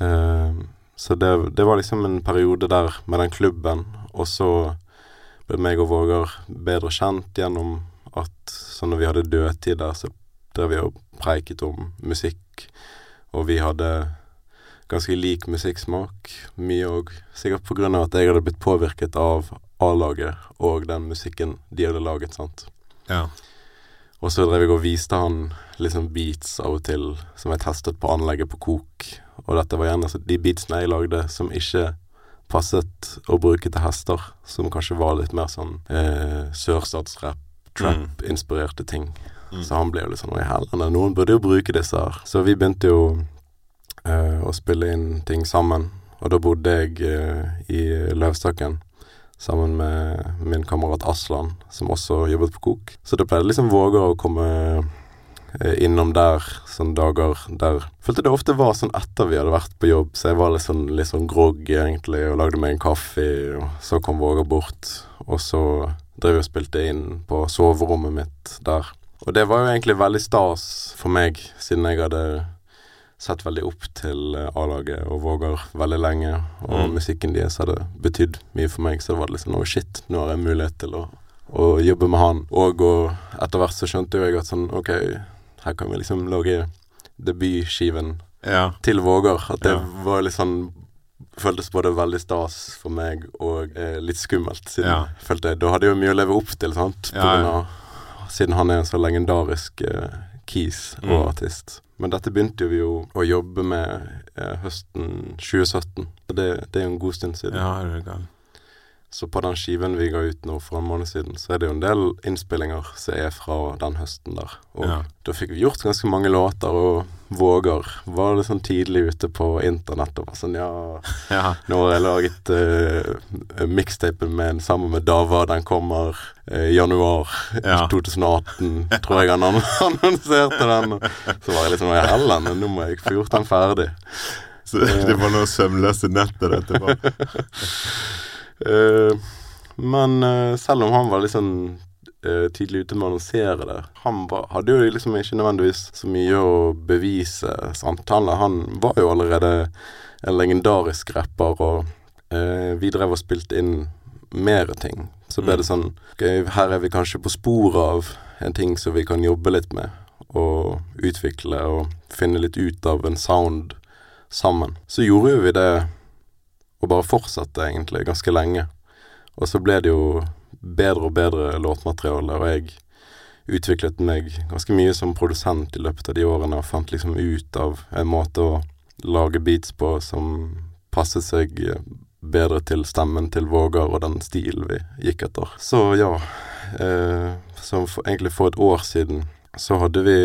Eh, så det, det var liksom en periode der med den klubben, og så ble meg og Vågar bedre kjent gjennom at så når vi hadde dødtid der, så drev vi og preiket om musikk, og vi hadde ganske lik musikksmak. Mye òg sikkert på grunn av at jeg hadde blitt påvirket av A-laget og den musikken de hadde laget, sant. ja. Og så drev jeg og viste han liksom beats av og til som jeg testet på anlegget på Kok. og dette var gjerne de beatsene jeg lagde som ikke passet å bruke til hester, som kanskje var litt mer sånn eh, sørstatsrap, trap-inspirerte ting. Mm. Så han ble jo litt sånn Oi, helvete, noen burde jo bruke disse her. Så vi begynte jo uh, å spille inn ting sammen, og da bodde jeg uh, i Løvstakken sammen med min kamerat Aslan, som også jobbet på Kok. Så da pleide liksom Våger å komme eh, innom der sånne dager der Følte det ofte var sånn etter vi hadde vært på jobb, så jeg var litt sånn, litt sånn groggy egentlig, og lagde meg en kaffe, og så kom Våger bort, og så drev og spilte inn på soverommet mitt der. Og det var jo egentlig veldig stas for meg, siden jeg hadde sett veldig opp til eh, A-laget og Vågar veldig lenge, og Mm. musikken deres hadde betydd mye for meg, så det var liksom oh shit, nå har jeg mulighet til å, å jobbe med han. Og, og etter hvert så skjønte jo jeg at sånn ok, her kan vi liksom lage debutskiven Ja. til Vågar. At det Ja. var litt sånn Føltes både veldig stas for meg og eh, litt skummelt. Siden Ja. følte jeg Da hadde jeg jo mye å leve opp til, sant. På Ja, ja. av, siden han er en så legendarisk eh, keys og Mm. artist. Men dette begynte vi jo å jobbe med eh, høsten 2017. Og det, det er jo en god stund siden. Ja, det er du gal. Så på den skiven vi ga ut nå for en måned siden, så er det jo en del innspillinger som er fra den høsten der. Og Ja. da fikk vi gjort ganske mange låter, og Våger var sånn tidlig ute på internett og var sånn ja Ja. Nå har jeg laget uh, mixtapen med en sammen med Dava, den kommer uh, januar Ja. 2018, tror jeg han annonserte den. Så var jeg litt sånn i helvete, nå må jeg få gjort den ferdig. Så det var noen søvnløse netter etterpå. Eh, men eh, selv om han var litt sånn eh, tidlig ute med å annonsere det Han var, hadde jo liksom ikke nødvendigvis så mye å bevise. Sant? Han, han var jo allerede en legendarisk rapper, og eh, vi drev og spilte inn mer ting. Så ble Mm. det sånn okay, Her er vi kanskje på sporet av en ting som vi kan jobbe litt med, og utvikle og finne litt ut av en sound sammen. Så gjorde jo vi det og bare fortsatte egentlig ganske lenge. Og så ble det jo bedre og bedre låtmateriale, og jeg utviklet meg ganske mye som produsent i løpet av de årene, og fant liksom ut av en måte å lage beats på som passet seg bedre til stemmen til Våger og den stilen vi gikk etter. Så ja, eh, så for, egentlig for et år siden så hadde vi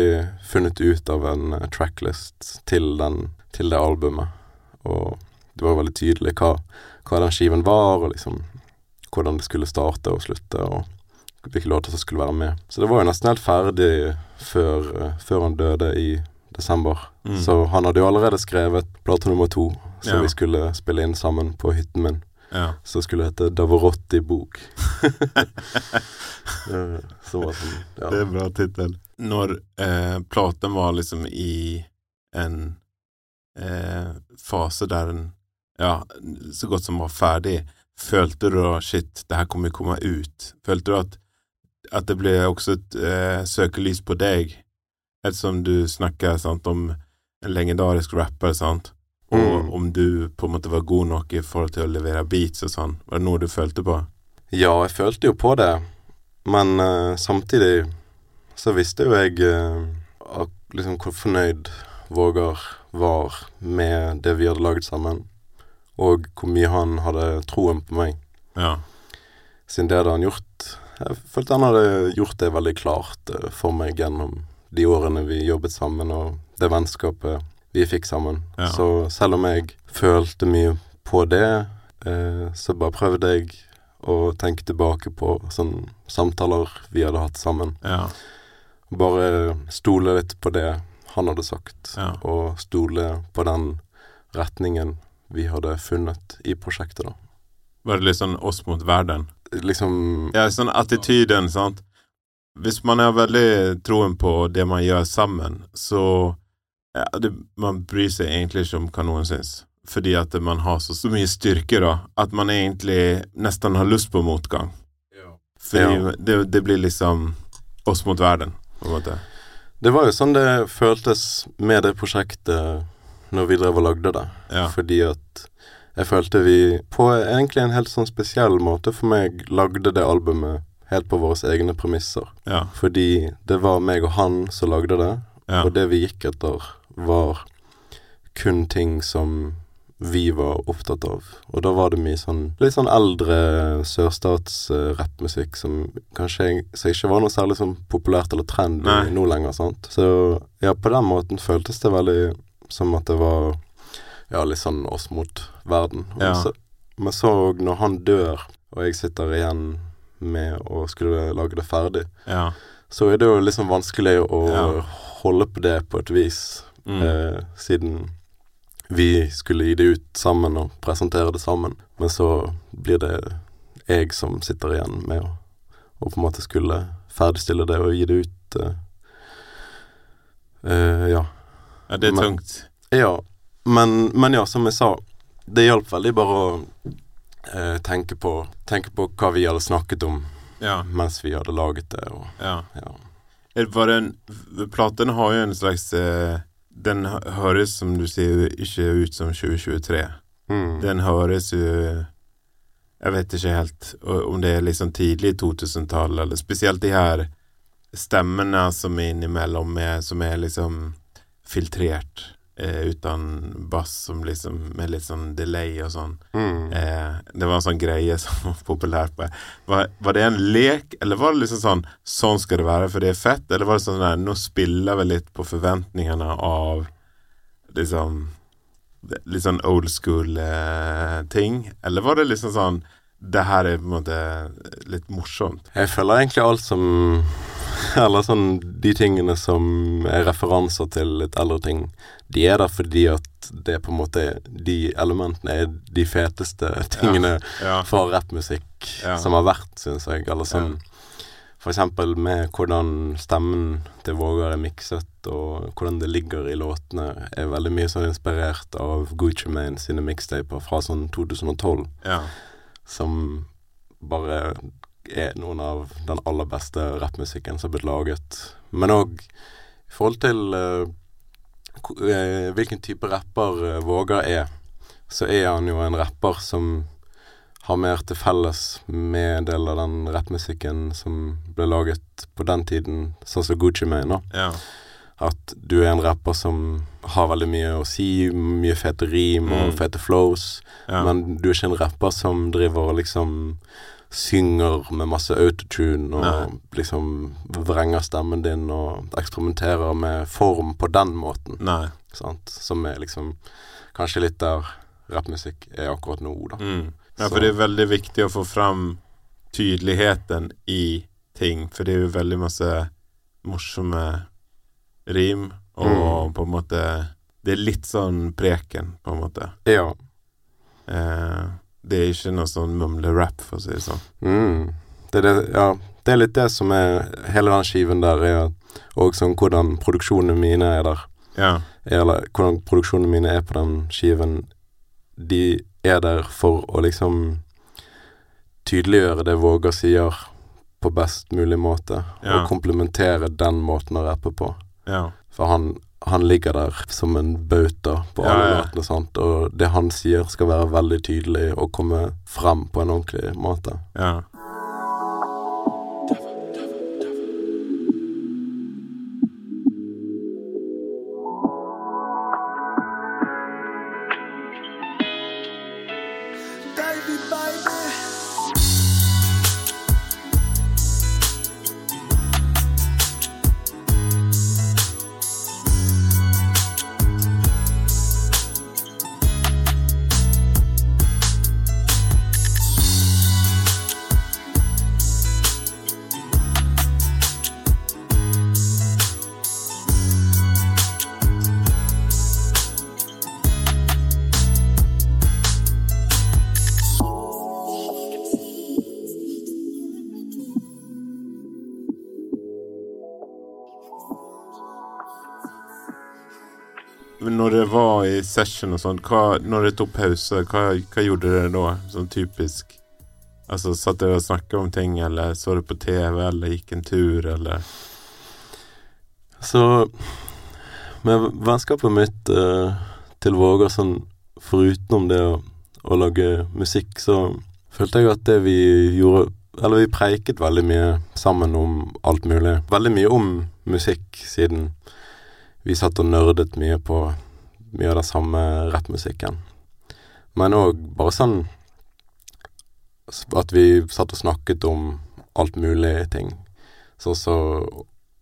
funnet ut av en tracklist til, den, til det albumet, og det var veldig tydelig hva, hva den skiven var, og liksom hvordan det skulle starte og slutte, og hvilke låter som skulle være med. Så det var jo nesten helt ferdig før, eh, før han døde i desember. Mm. Så han hadde jo allerede skrevet plate nummer to, som Ja. vi skulle spille inn sammen på hytten min. Ja. Som skulle hete Davorotti bok. Eh, var sånn, ja. Det er en bra tittel. Når eh, platen var liksom i en eh, fase der den ja, så godt som var ferdig, følte du da shit, det her kommer jo komme ut? Følte du at, at det ble også et eh, søkelys på deg, ettersom du snakker sant, om en legendarisk rapper, sant? og Mm. om du på en måte var god nok i forhold til å levere beats og sånn? Var det noe du følte på? Ja, jeg følte jo på det, men eh, samtidig så visste jo jeg eh, liksom hvor fornøyd Vågar var med det vi hadde laget sammen, og hvor mye han hadde troen på meg, Ja. siden det hadde han gjort. Jeg følte han hadde gjort det veldig klart eh, for meg gjennom de årene vi jobbet sammen, og det vennskapet vi fikk sammen. Ja. Så selv om jeg følte mye på det, eh, så bare prøvde jeg å tenke tilbake på sånne samtaler vi hadde hatt sammen. Ja. Bare stole litt på det han hadde sagt, Ja. og stole på den retningen vi hadde funnet i prosjektet, da. Var det litt sånn oss mot verden? Liksom Ja, sånn attityden, sant. Hvis man er veldig troen på det man gjør sammen, så ja, det, Man bryr seg egentlig ikke om hva noen syns. Fordi at man har så, så mye styrke, da, at man egentlig nesten har lyst på motgang. Fordi Ja. det, det blir liksom oss mot verden, på en måte. Det var jo sånn det føltes med det prosjektet når vi drev og lagde det. Ja. Fordi at jeg følte vi på egentlig en helt sånn spesiell måte for meg lagde det albumet helt på våre egne premisser. Ja. Fordi det var meg og han som lagde det, Ja. og det vi gikk etter var kun ting som vi var opptatt av. Og da var det mye sånn litt sånn eldre sørstatsrappmusikk som kanskje så ikke var noe særlig sånn populært eller trendy nå lenger, sant. Så ja, på den måten føltes det veldig som at det var ja, litt sånn oss mot verden. Ja. Så, men så når han dør, og jeg sitter igjen med å skulle lage det ferdig, Ja. så er det jo liksom vanskelig å Ja. holde på det på et vis, Mm. eh, siden vi skulle gi det ut sammen og presentere det sammen. Men så blir det jeg som sitter igjen med å, å på en måte skulle ferdigstille det og gi det ut. Eh, eh, ja. Ja, det er Men- tungt. Ja, men, men ja, som jeg sa, det hjalp veldig bare å eh, tenke, på, tenke på hva vi hadde snakket om Ja. mens vi hadde laget det. Og, ja. ja. Er- Var det en, platen har jo en slags eh, Den høres, som du sier, ikke ut som 2023. Mm. Den høres jo Jeg vet ikke helt om det er liksom tidlig 2000-tall, eller spesielt de her stemmene som er innimellom, med, som er liksom filtrert. Eh, uten bass, som liksom med litt sånn delay og sånn. Mm. Eh, det var en sånn greie som var populær på var, var det en lek, eller var det liksom sånn Sånn skal det være, for det er fett? Eller var det sånn der Nå spiller vi litt på forventningene av liksom Litt sånn old school eh, ting? Eller var det liksom sånn Det her er på en måte litt morsomt? Jeg føler egentlig alt som Eller sånn de tingene som er referanser til litt eldre ting, de er der fordi at det er på en måte De elementene er de feteste tingene Ja. fra rappmusikk Ja. som har vært, syns jeg. Eller sånn For eksempel med hvordan stemmen til Vågar er mikset, og hvordan det ligger i låtene, er veldig mye sånn inspirert av Gucci Mane sine mixtaper fra sånn 2012 Ja. som bare er noen av den aller beste rappmusikken som er blitt laget. Men òg i forhold til uh, hvilken type rapper uh, Vågar er, så er han jo en rapper som har mer til felles med en del av den rappmusikken som ble laget på den tiden, sånn som Gucci Mane. Ja. At du er en rapper som har veldig mye å si, mye fete rim og Mm. fete flows. ja. Men du er ikke en rapper som driver og liksom synger med masse autotune og Nei. liksom vrenger stemmen din og eksperimenterer med form på den måten, Nei. sant. Som er liksom kanskje litt der rappmusikk er akkurat nå, da. Mm. Ja, for det er veldig viktig å få fram tydeligheten i ting, for det er jo veldig masse morsomme rim, og Mm. på en måte Det er litt sånn preken, på en måte. Ja. Eh, det er ikke noe sånn mumle-rap, for å si det sånn. Mm. Det, er det, ja. det er litt det som er hele den skiven der, er og sånn hvordan produksjonene mine er der. Ja. eller hvordan produksjonene mine er på den skiven, de er der for å liksom tydeliggjøre det Våger sier på best mulig måte, Ja. og komplementere den måten å rappe på. Ja. For han, han ligger der som en bauta på alle ja. låtene, sant, og det han sier skal være veldig tydelig og komme frem på en ordentlig måte. ja. Session og sånn, når det tok pause, hva, hva gjorde dere da? Sånn typisk Altså, satt dere og snakka om ting, eller så dere på TV, eller gikk en tur, eller Så med vennskapet mitt eh, til Våger sånn forutenom det å, å lage musikk, så følte jeg at det vi gjorde Eller vi preiket veldig mye sammen om alt mulig. Veldig mye om musikk, siden vi satt og nerdet mye på mye av den samme rappmusikken. Men òg bare sånn at vi satt og snakket om alt mulig ting. Sånn så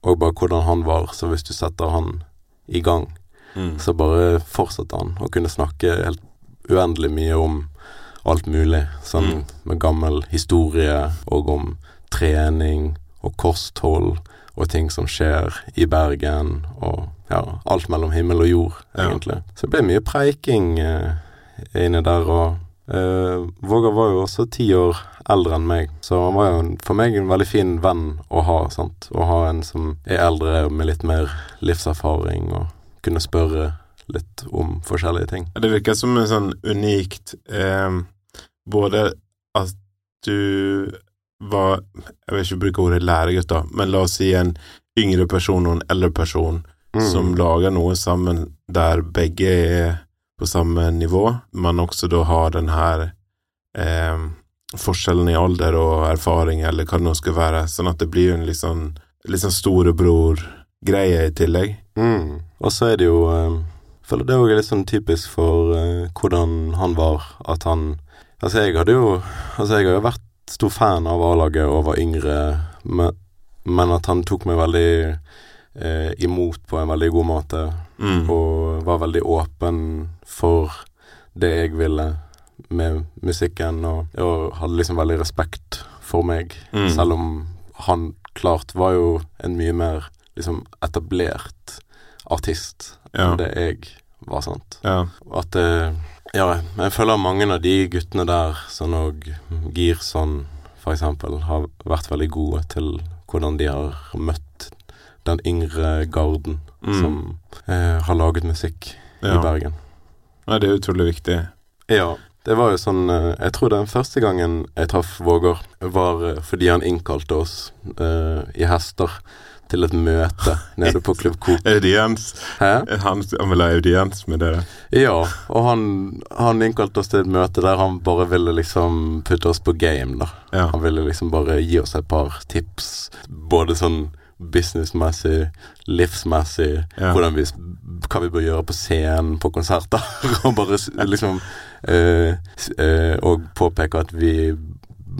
Og bare hvordan han var. Så hvis du setter han i gang, Mm. så bare fortsetter han å kunne snakke helt uendelig mye om alt mulig. Sånn Mm. med gammel historie, og om trening og kosthold og ting som skjer i Bergen, og ja, alt mellom himmel og jord, Ja. egentlig. Så det ble mye preiking eh, inni der, og eh, Vågar var jo også ti år eldre enn meg, så han var jo for meg en veldig fin venn å ha, sant. Å ha en som er eldre med litt mer livserfaring, og kunne spørre litt om forskjellige ting. Det virker som en sånn unikt eh, Både at du var Jeg vil ikke bruke ordet læregutt, da, men la oss si en yngre person og en eldre person Mm. som lager noe sammen der begge er på samme nivå, men også da har den her eh, forskjellen i alder og erfaring, eller hva det nå skal være, sånn at det blir en litt sånn, litt sånn storebror-greie i tillegg. Mm. Og så er det jo eh, Jeg føler det òg er litt sånn typisk for eh, hvordan han var. At han Altså, jeg hadde jo Altså, jeg har jo vært stor fan av A-laget og var yngre, men, men at han tok meg veldig eh, imot på en veldig god måte, Mm. og var veldig åpen for det jeg ville med musikken, og, og hadde liksom veldig respekt for meg, Mm. selv om han klart var jo en mye mer liksom etablert artist Ja. enn det jeg var, sant. Ja. At det Ja, jeg føler mange av de guttene der, sånn og Girson for eksempel, har vært veldig gode til hvordan de har møtt den yngre garden Mm. som eh, har laget musikk i Bergen. ja, det er utrolig viktig. Ja. Det var jo sånn eh, Jeg tror den første gangen jeg traff Våger, var eh, fordi han innkalte oss eh, i Hester til et møte nede på Klubb Coop. Audiens. Han, han ville ha audiens med dere. Ja, og han, han innkalte oss til et møte der han bare ville liksom putte oss på game, da. Ja. Han ville liksom bare gi oss et par tips, både sånn businessmessig, livsmessig, Ja. hvordan vi, hva vi bør gjøre på scenen, på konserter, og bare liksom øh, eh, Og påpeke at vi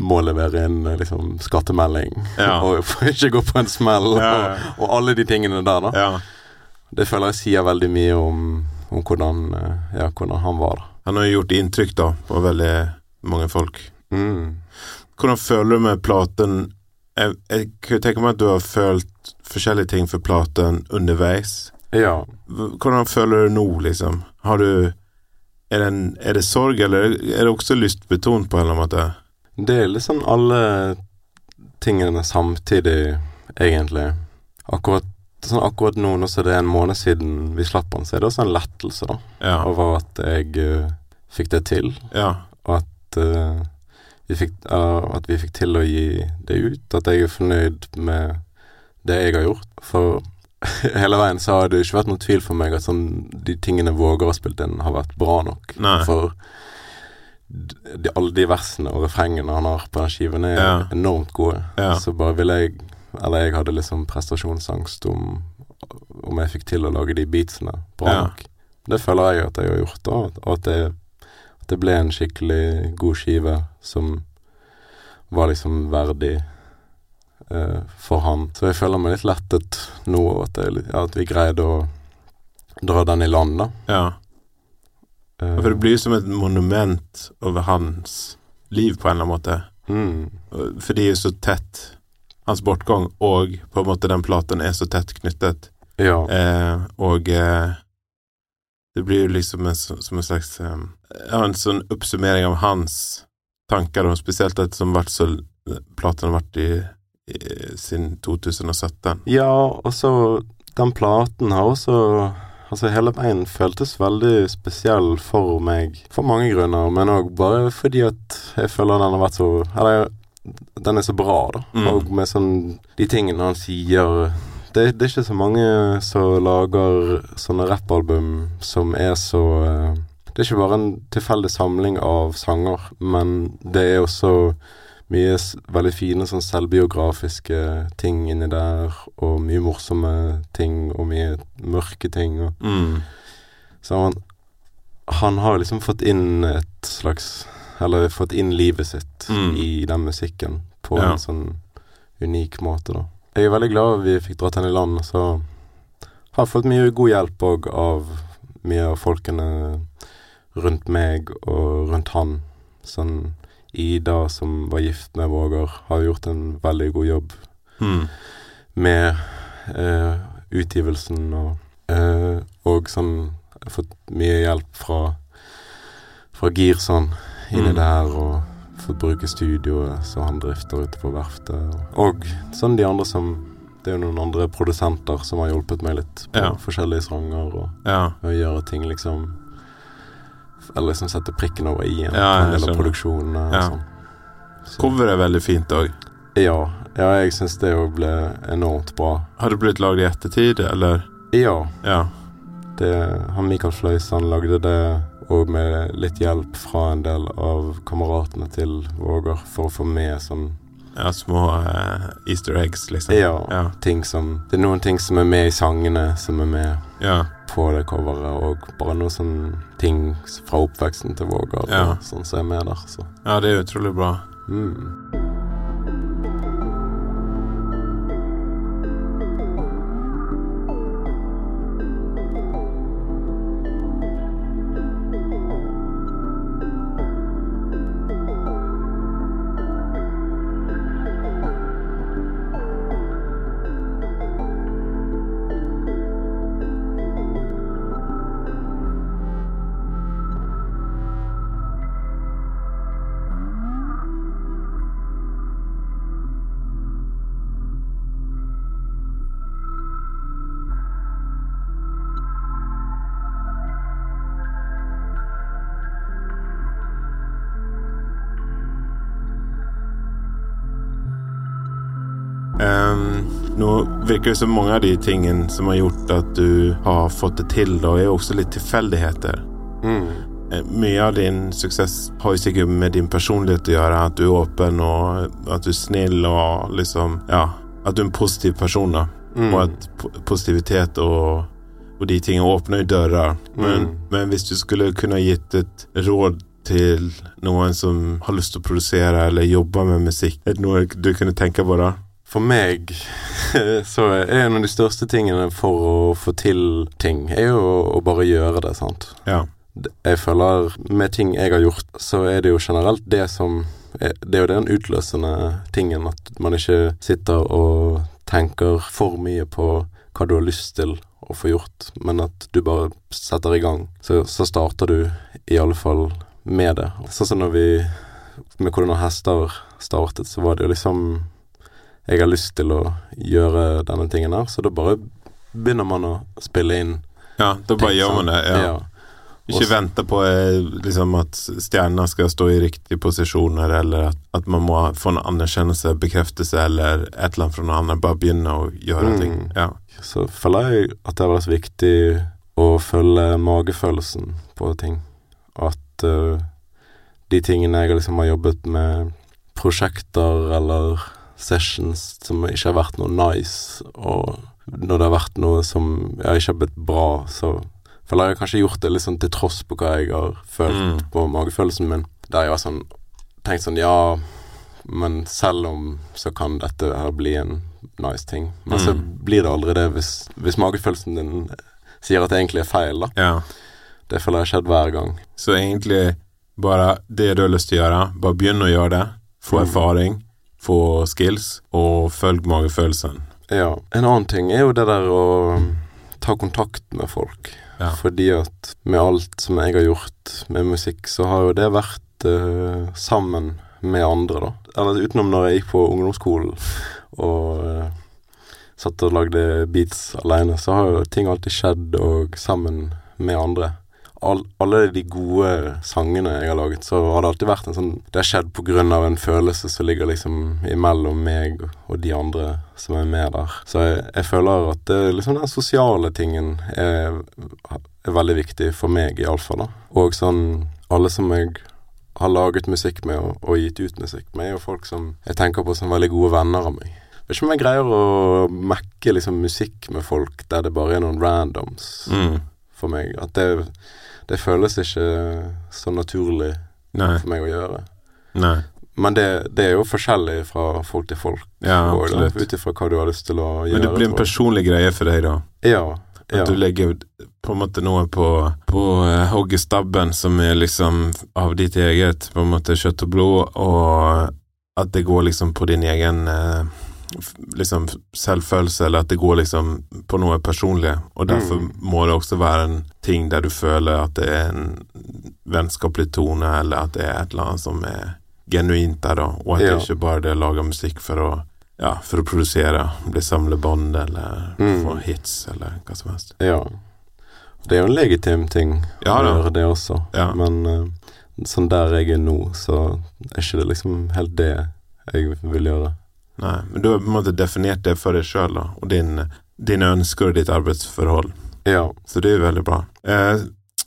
må levere inn liksom skattemelding, Ja. og ikke gå på en smell, Ja. Og, og alle de tingene der, da. ja. Det føler jeg sier veldig mye om, om hvordan, eh, ja, hvordan han var, da. Han har gjort inntrykk da på veldig mange folk. Mm. Hvordan føler du med platen Jeg, jeg kunne tenke meg at du har følt forskjellige ting for platen underveis. Ja. Hvordan føler du nå, liksom? Har du Er det, en, er det sorg, eller er det også lystbetont på en eller annen måte? Det er liksom alle tingene samtidig, egentlig. Akkurat, sånn akkurat nå, nå som det er en måned siden vi slapp den, så er det også en lettelse, da. Ja. Over at jeg uh, fikk det til. Ja. Og At, eh, vi fikk, eh, at vi fikk til å gi det ut. At jeg er fornøyd med det jeg har gjort. For hele veien så har det ikke vært noen tvil for meg at sånn, de tingene Våger har spilt inn, har vært bra nok. Nei. For de, alle de versene og refrengene han har på den skiven, er Ja. enormt gode. Ja. Så bare ville jeg Eller jeg hadde liksom prestasjonsangst om om jeg fikk til å lage de beatsene bra Ja. nok. Det føler jeg at jeg har gjort, da. Og at det, at det ble en skikkelig god skive som var liksom verdig eh, for han. Så jeg føler meg litt lettet nå at, jeg, at vi greide å dra den i land, da. ja. Eh, For det blir som et monument over hans liv, på en eller annen måte. mm, For de er så tett Hans bortgang og på en måte den platen er så tett knyttet. ja. Eh, og eh, det blir jo liksom en, som en slags eh, Ja, en sånn oppsummering av hans tanker, og spesielt at som vært så platen har vært i, i siden 2017. Ja, og så Den platen har også Altså, hele veien føltes veldig spesiell for meg, for mange grunner, men òg bare fordi at jeg føler den har vært så Eller den er så bra, da. Mm. Og med sånn De tingene han sier det, det er ikke så mange som lager sånne rappalbum som er så eh, Det er ikke bare en tilfeldig samling av sanger, men det er også mye veldig fine sånn selvbiografiske ting inni der, og mye morsomme ting, og mye mørke ting. Og. Mm. Så han, han har liksom fått inn et slags Eller fått inn livet sitt Mm. i den musikken på Ja. en sånn unik måte, da. Jeg er veldig glad vi fikk dratt henne i land, så har fått mye god hjelp òg av mye av folkene rundt meg og rundt han. Sånn Ida, som var gift med Våger, har gjort en veldig god jobb Mm. med eh, utgivelsen og eh, Og sånn har fått mye hjelp fra Fra Girson inni Mm. her, og fått bruke studioet som han drifter ute på verftet. Og sånn de andre som Det er jo noen andre produsenter som har hjulpet meg litt på Ja. forskjellige sanger og Ja. og gjøre ting liksom Eller liksom sette prikken over i-en Ja, en del av produksjonen. Ja. Coveret Cover er veldig fint òg. Ja, ja jeg syns det òg ble enormt bra. Har det blitt lagd i ettertid, eller? Ja, Ja. det, han Mikael Fløysand lagde det og med litt hjelp fra en del av kameratene til Våger for å få med sånn ja små uh, easter eggs, liksom. Ja, Ja. ting som Det er noen ting som er med i sangene, som er med Ja. på det coveret, og bare noen sånne ting fra oppveksten til Vågar, Ja. sånn som er med der, så ja, det er utrolig bra. mm. Nå virker det som mange av de tingene som har gjort at du har fått det til, da, er også litt tilfeldigheter. Mm. Eh, Mye av din suksess har jo sikkert med din personlighet å gjøre. At du er åpen, og at du er snill, og liksom Ja, at du er en positiv person, da. Mm. Og at positivitet og, og de tingene åpner jo dører. Men, Mm. men hvis du skulle kunne gitt et råd til noen som har lyst til å produsere eller jobbe med musikk, er det noe du kunne tenke på da? For meg så er en av de største tingene for å få til ting, er jo å, bare gjøre det, sant. Ja. Jeg føler med ting jeg har gjort, så er det jo generelt det som er, Det er jo den utløsende tingen, at man ikke sitter og tenker for mye på hva du har lyst til å få gjort, men at du bare setter i gang. Så, så starter du i alle fall med det. Sånn som når vi Med hvordan hester startet, så var det jo liksom jeg har lyst til å gjøre denne tingen her, så da bare begynner man å spille inn. Ja, da bare gjør man det. Ja. Ja. Ikke vente på eh, liksom, at stjerna skal stå i riktige posisjoner, eller at, at man må få en anerkjennelse, bekreftelse eller et eller annet fra noen andre. Bare begynne å gjøre Mm. ting. Ja. Så føler jeg at det har vært viktig å følge magefølelsen på ting. At uh, de tingene jeg liksom har jobbet med, prosjekter eller sessions som ikke har vært noe nice, og når det har vært noe som ja, ikke har blitt bra, så føler jeg kanskje gjort det sånn til tross på hva jeg har følt Mm. på magefølelsen min. Der jeg har sånn tenkt sånn Ja, men selv om så kan dette her bli en nice ting. Men så Mm. blir det aldri det hvis, hvis magefølelsen din sier at det egentlig er feil, da. ja. Det føler jeg har skjedd hver gang. Så egentlig bare det du har lyst til å gjøre, bare begynn å gjøre det. Få Mm. Få skills, og følg magefølelsen. Ja. En annen ting er jo det der å um, ta kontakt med folk. Ja. Fordi at med alt som jeg har gjort med musikk, så har jo det vært uh, sammen med andre, da. Eller utenom når jeg gikk på ungdomsskolen og uh, satt og lagde beats aleine, så har jo ting alltid skjedd og sammen med andre. All, alle de gode sangene jeg har laget, så har det alltid vært en sånn Det har skjedd på grunn av en følelse som ligger liksom imellom meg og de andre som er med der. Så jeg, jeg føler at det, liksom den sosiale tingen er, er veldig viktig for meg, iallfall. Og sånn Alle som jeg har laget musikk med og, og gitt ut musikk med, er jo folk som jeg tenker på som veldig gode venner av meg. Jeg vet ikke om jeg greier å mekke liksom musikk med folk der det bare er noen randoms. Mm. for meg. At det, det føles ikke så naturlig Nei. for meg å gjøre. Nei. Men det, det er jo forskjellig fra folk til folk. Ja. Ut ifra hva du har lyst til å gjøre. Men det blir en personlig greie for deg, da? Ja. At ja. du legger på en måte noe på, på eh, hoggestabben som er liksom av ditt eget på en måte kjøtt og blod, og at det går liksom på din egen f- liksom selvfølelse, eller at det går liksom på noe personlig. Og derfor Mm. må det også være en ting der du føler at det er en vennskapelig tone, eller at det er et eller annet som er genuint der, da, og at Ja. det ikke bare er laga musikk for å ja, for å produsere, bli samlebånd eller Mm. få hits eller hva som helst. ja. Det er jo en legitim ting Ja å gjøre, det også. Ja. Men eh, sånn der jeg er nå, så er ikke det liksom helt det jeg vil gjøre. Nei, men du har på en måte definert det for deg sjøl, og din, dine ønsker og ditt arbeidsforhold. Ja. Så det er veldig bra. Eh,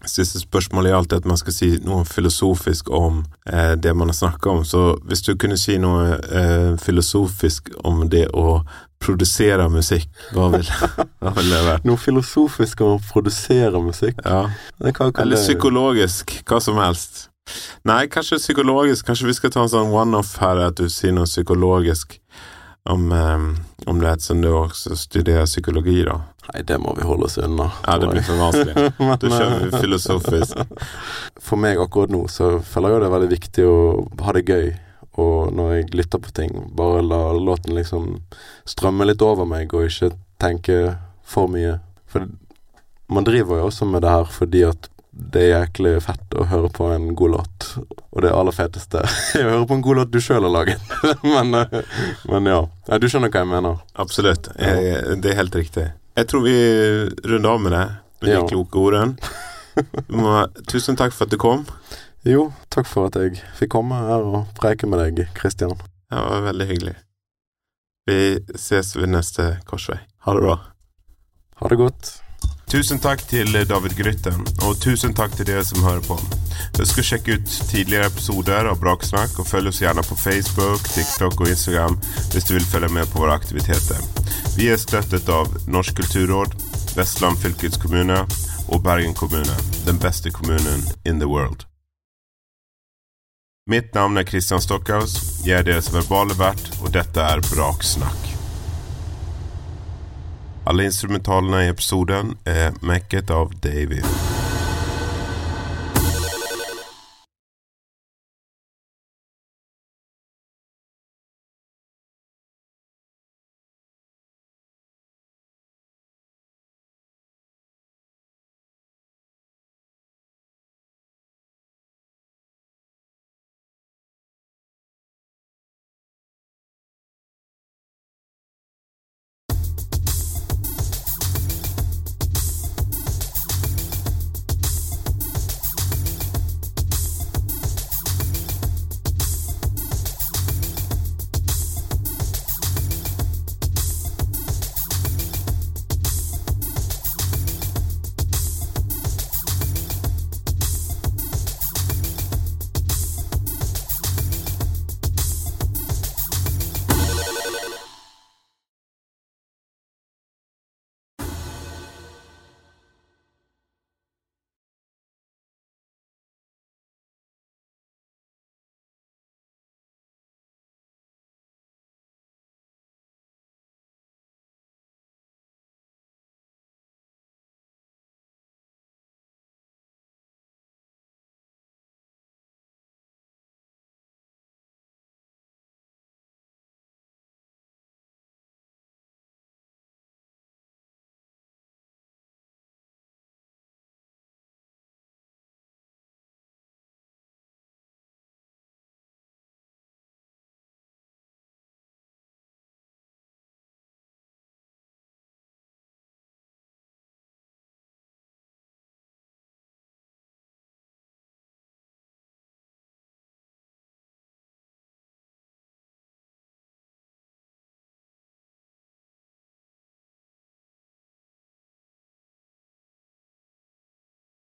siste spørsmål er alltid at man skal si noe filosofisk om eh, det man har snakka om. Så hvis du kunne si noe eh, filosofisk om det å produsere musikk, hva ville vil det vært? Noe filosofisk om å produsere musikk. Ja. Eller psykologisk, hva som helst. Nei, kanskje psykologisk. Kanskje vi skal ta en sånn one-off her, at du sier noe psykologisk om, eh, om det er som du også studerer psykologi, da. Nei, det må vi holde oss unna. Ja, det blir for vanskelig. Da kjører eh, vi filosofisk. For meg akkurat nå så føler jeg det er veldig viktig å ha det gøy. Og når jeg lytter på ting, bare la låten liksom strømme litt over meg, og ikke tenke for mye. For man driver jo også med det her fordi at det er jæklig fett å høre på en god låt. Og det aller feteste er å høre på en god låt du sjøl har laget. men, eh, men ja. Du skjønner hva jeg mener. Absolutt. Jeg, det er helt riktig. Jeg tror vi runder av med det, med de Ja. kloke ordene. Tusen takk for at du kom. Jo, takk for at jeg fikk komme her og preike med deg, Kristian. Det var veldig hyggelig. Vi ses ved neste korsvei. Ha det bra. Ha det godt. Tusen takk til David Grytten, og tusen takk til dere som hører på. Husk å sjekke ut tidligere episoder av Braksnakk, og følg oss gjerne på Facebook, TikTok og Instagram hvis du vil følge med på våre aktiviteter. Vi er støttet av Norsk kulturråd, Vestland fylkeskommune og Bergen kommune, den beste kommunen in the world. Mitt navn er Christian Stockhaus, jeg er deres verbale vert, og dette er Braksnakk. Alle instrumentalene i episoden er mekket av Davy.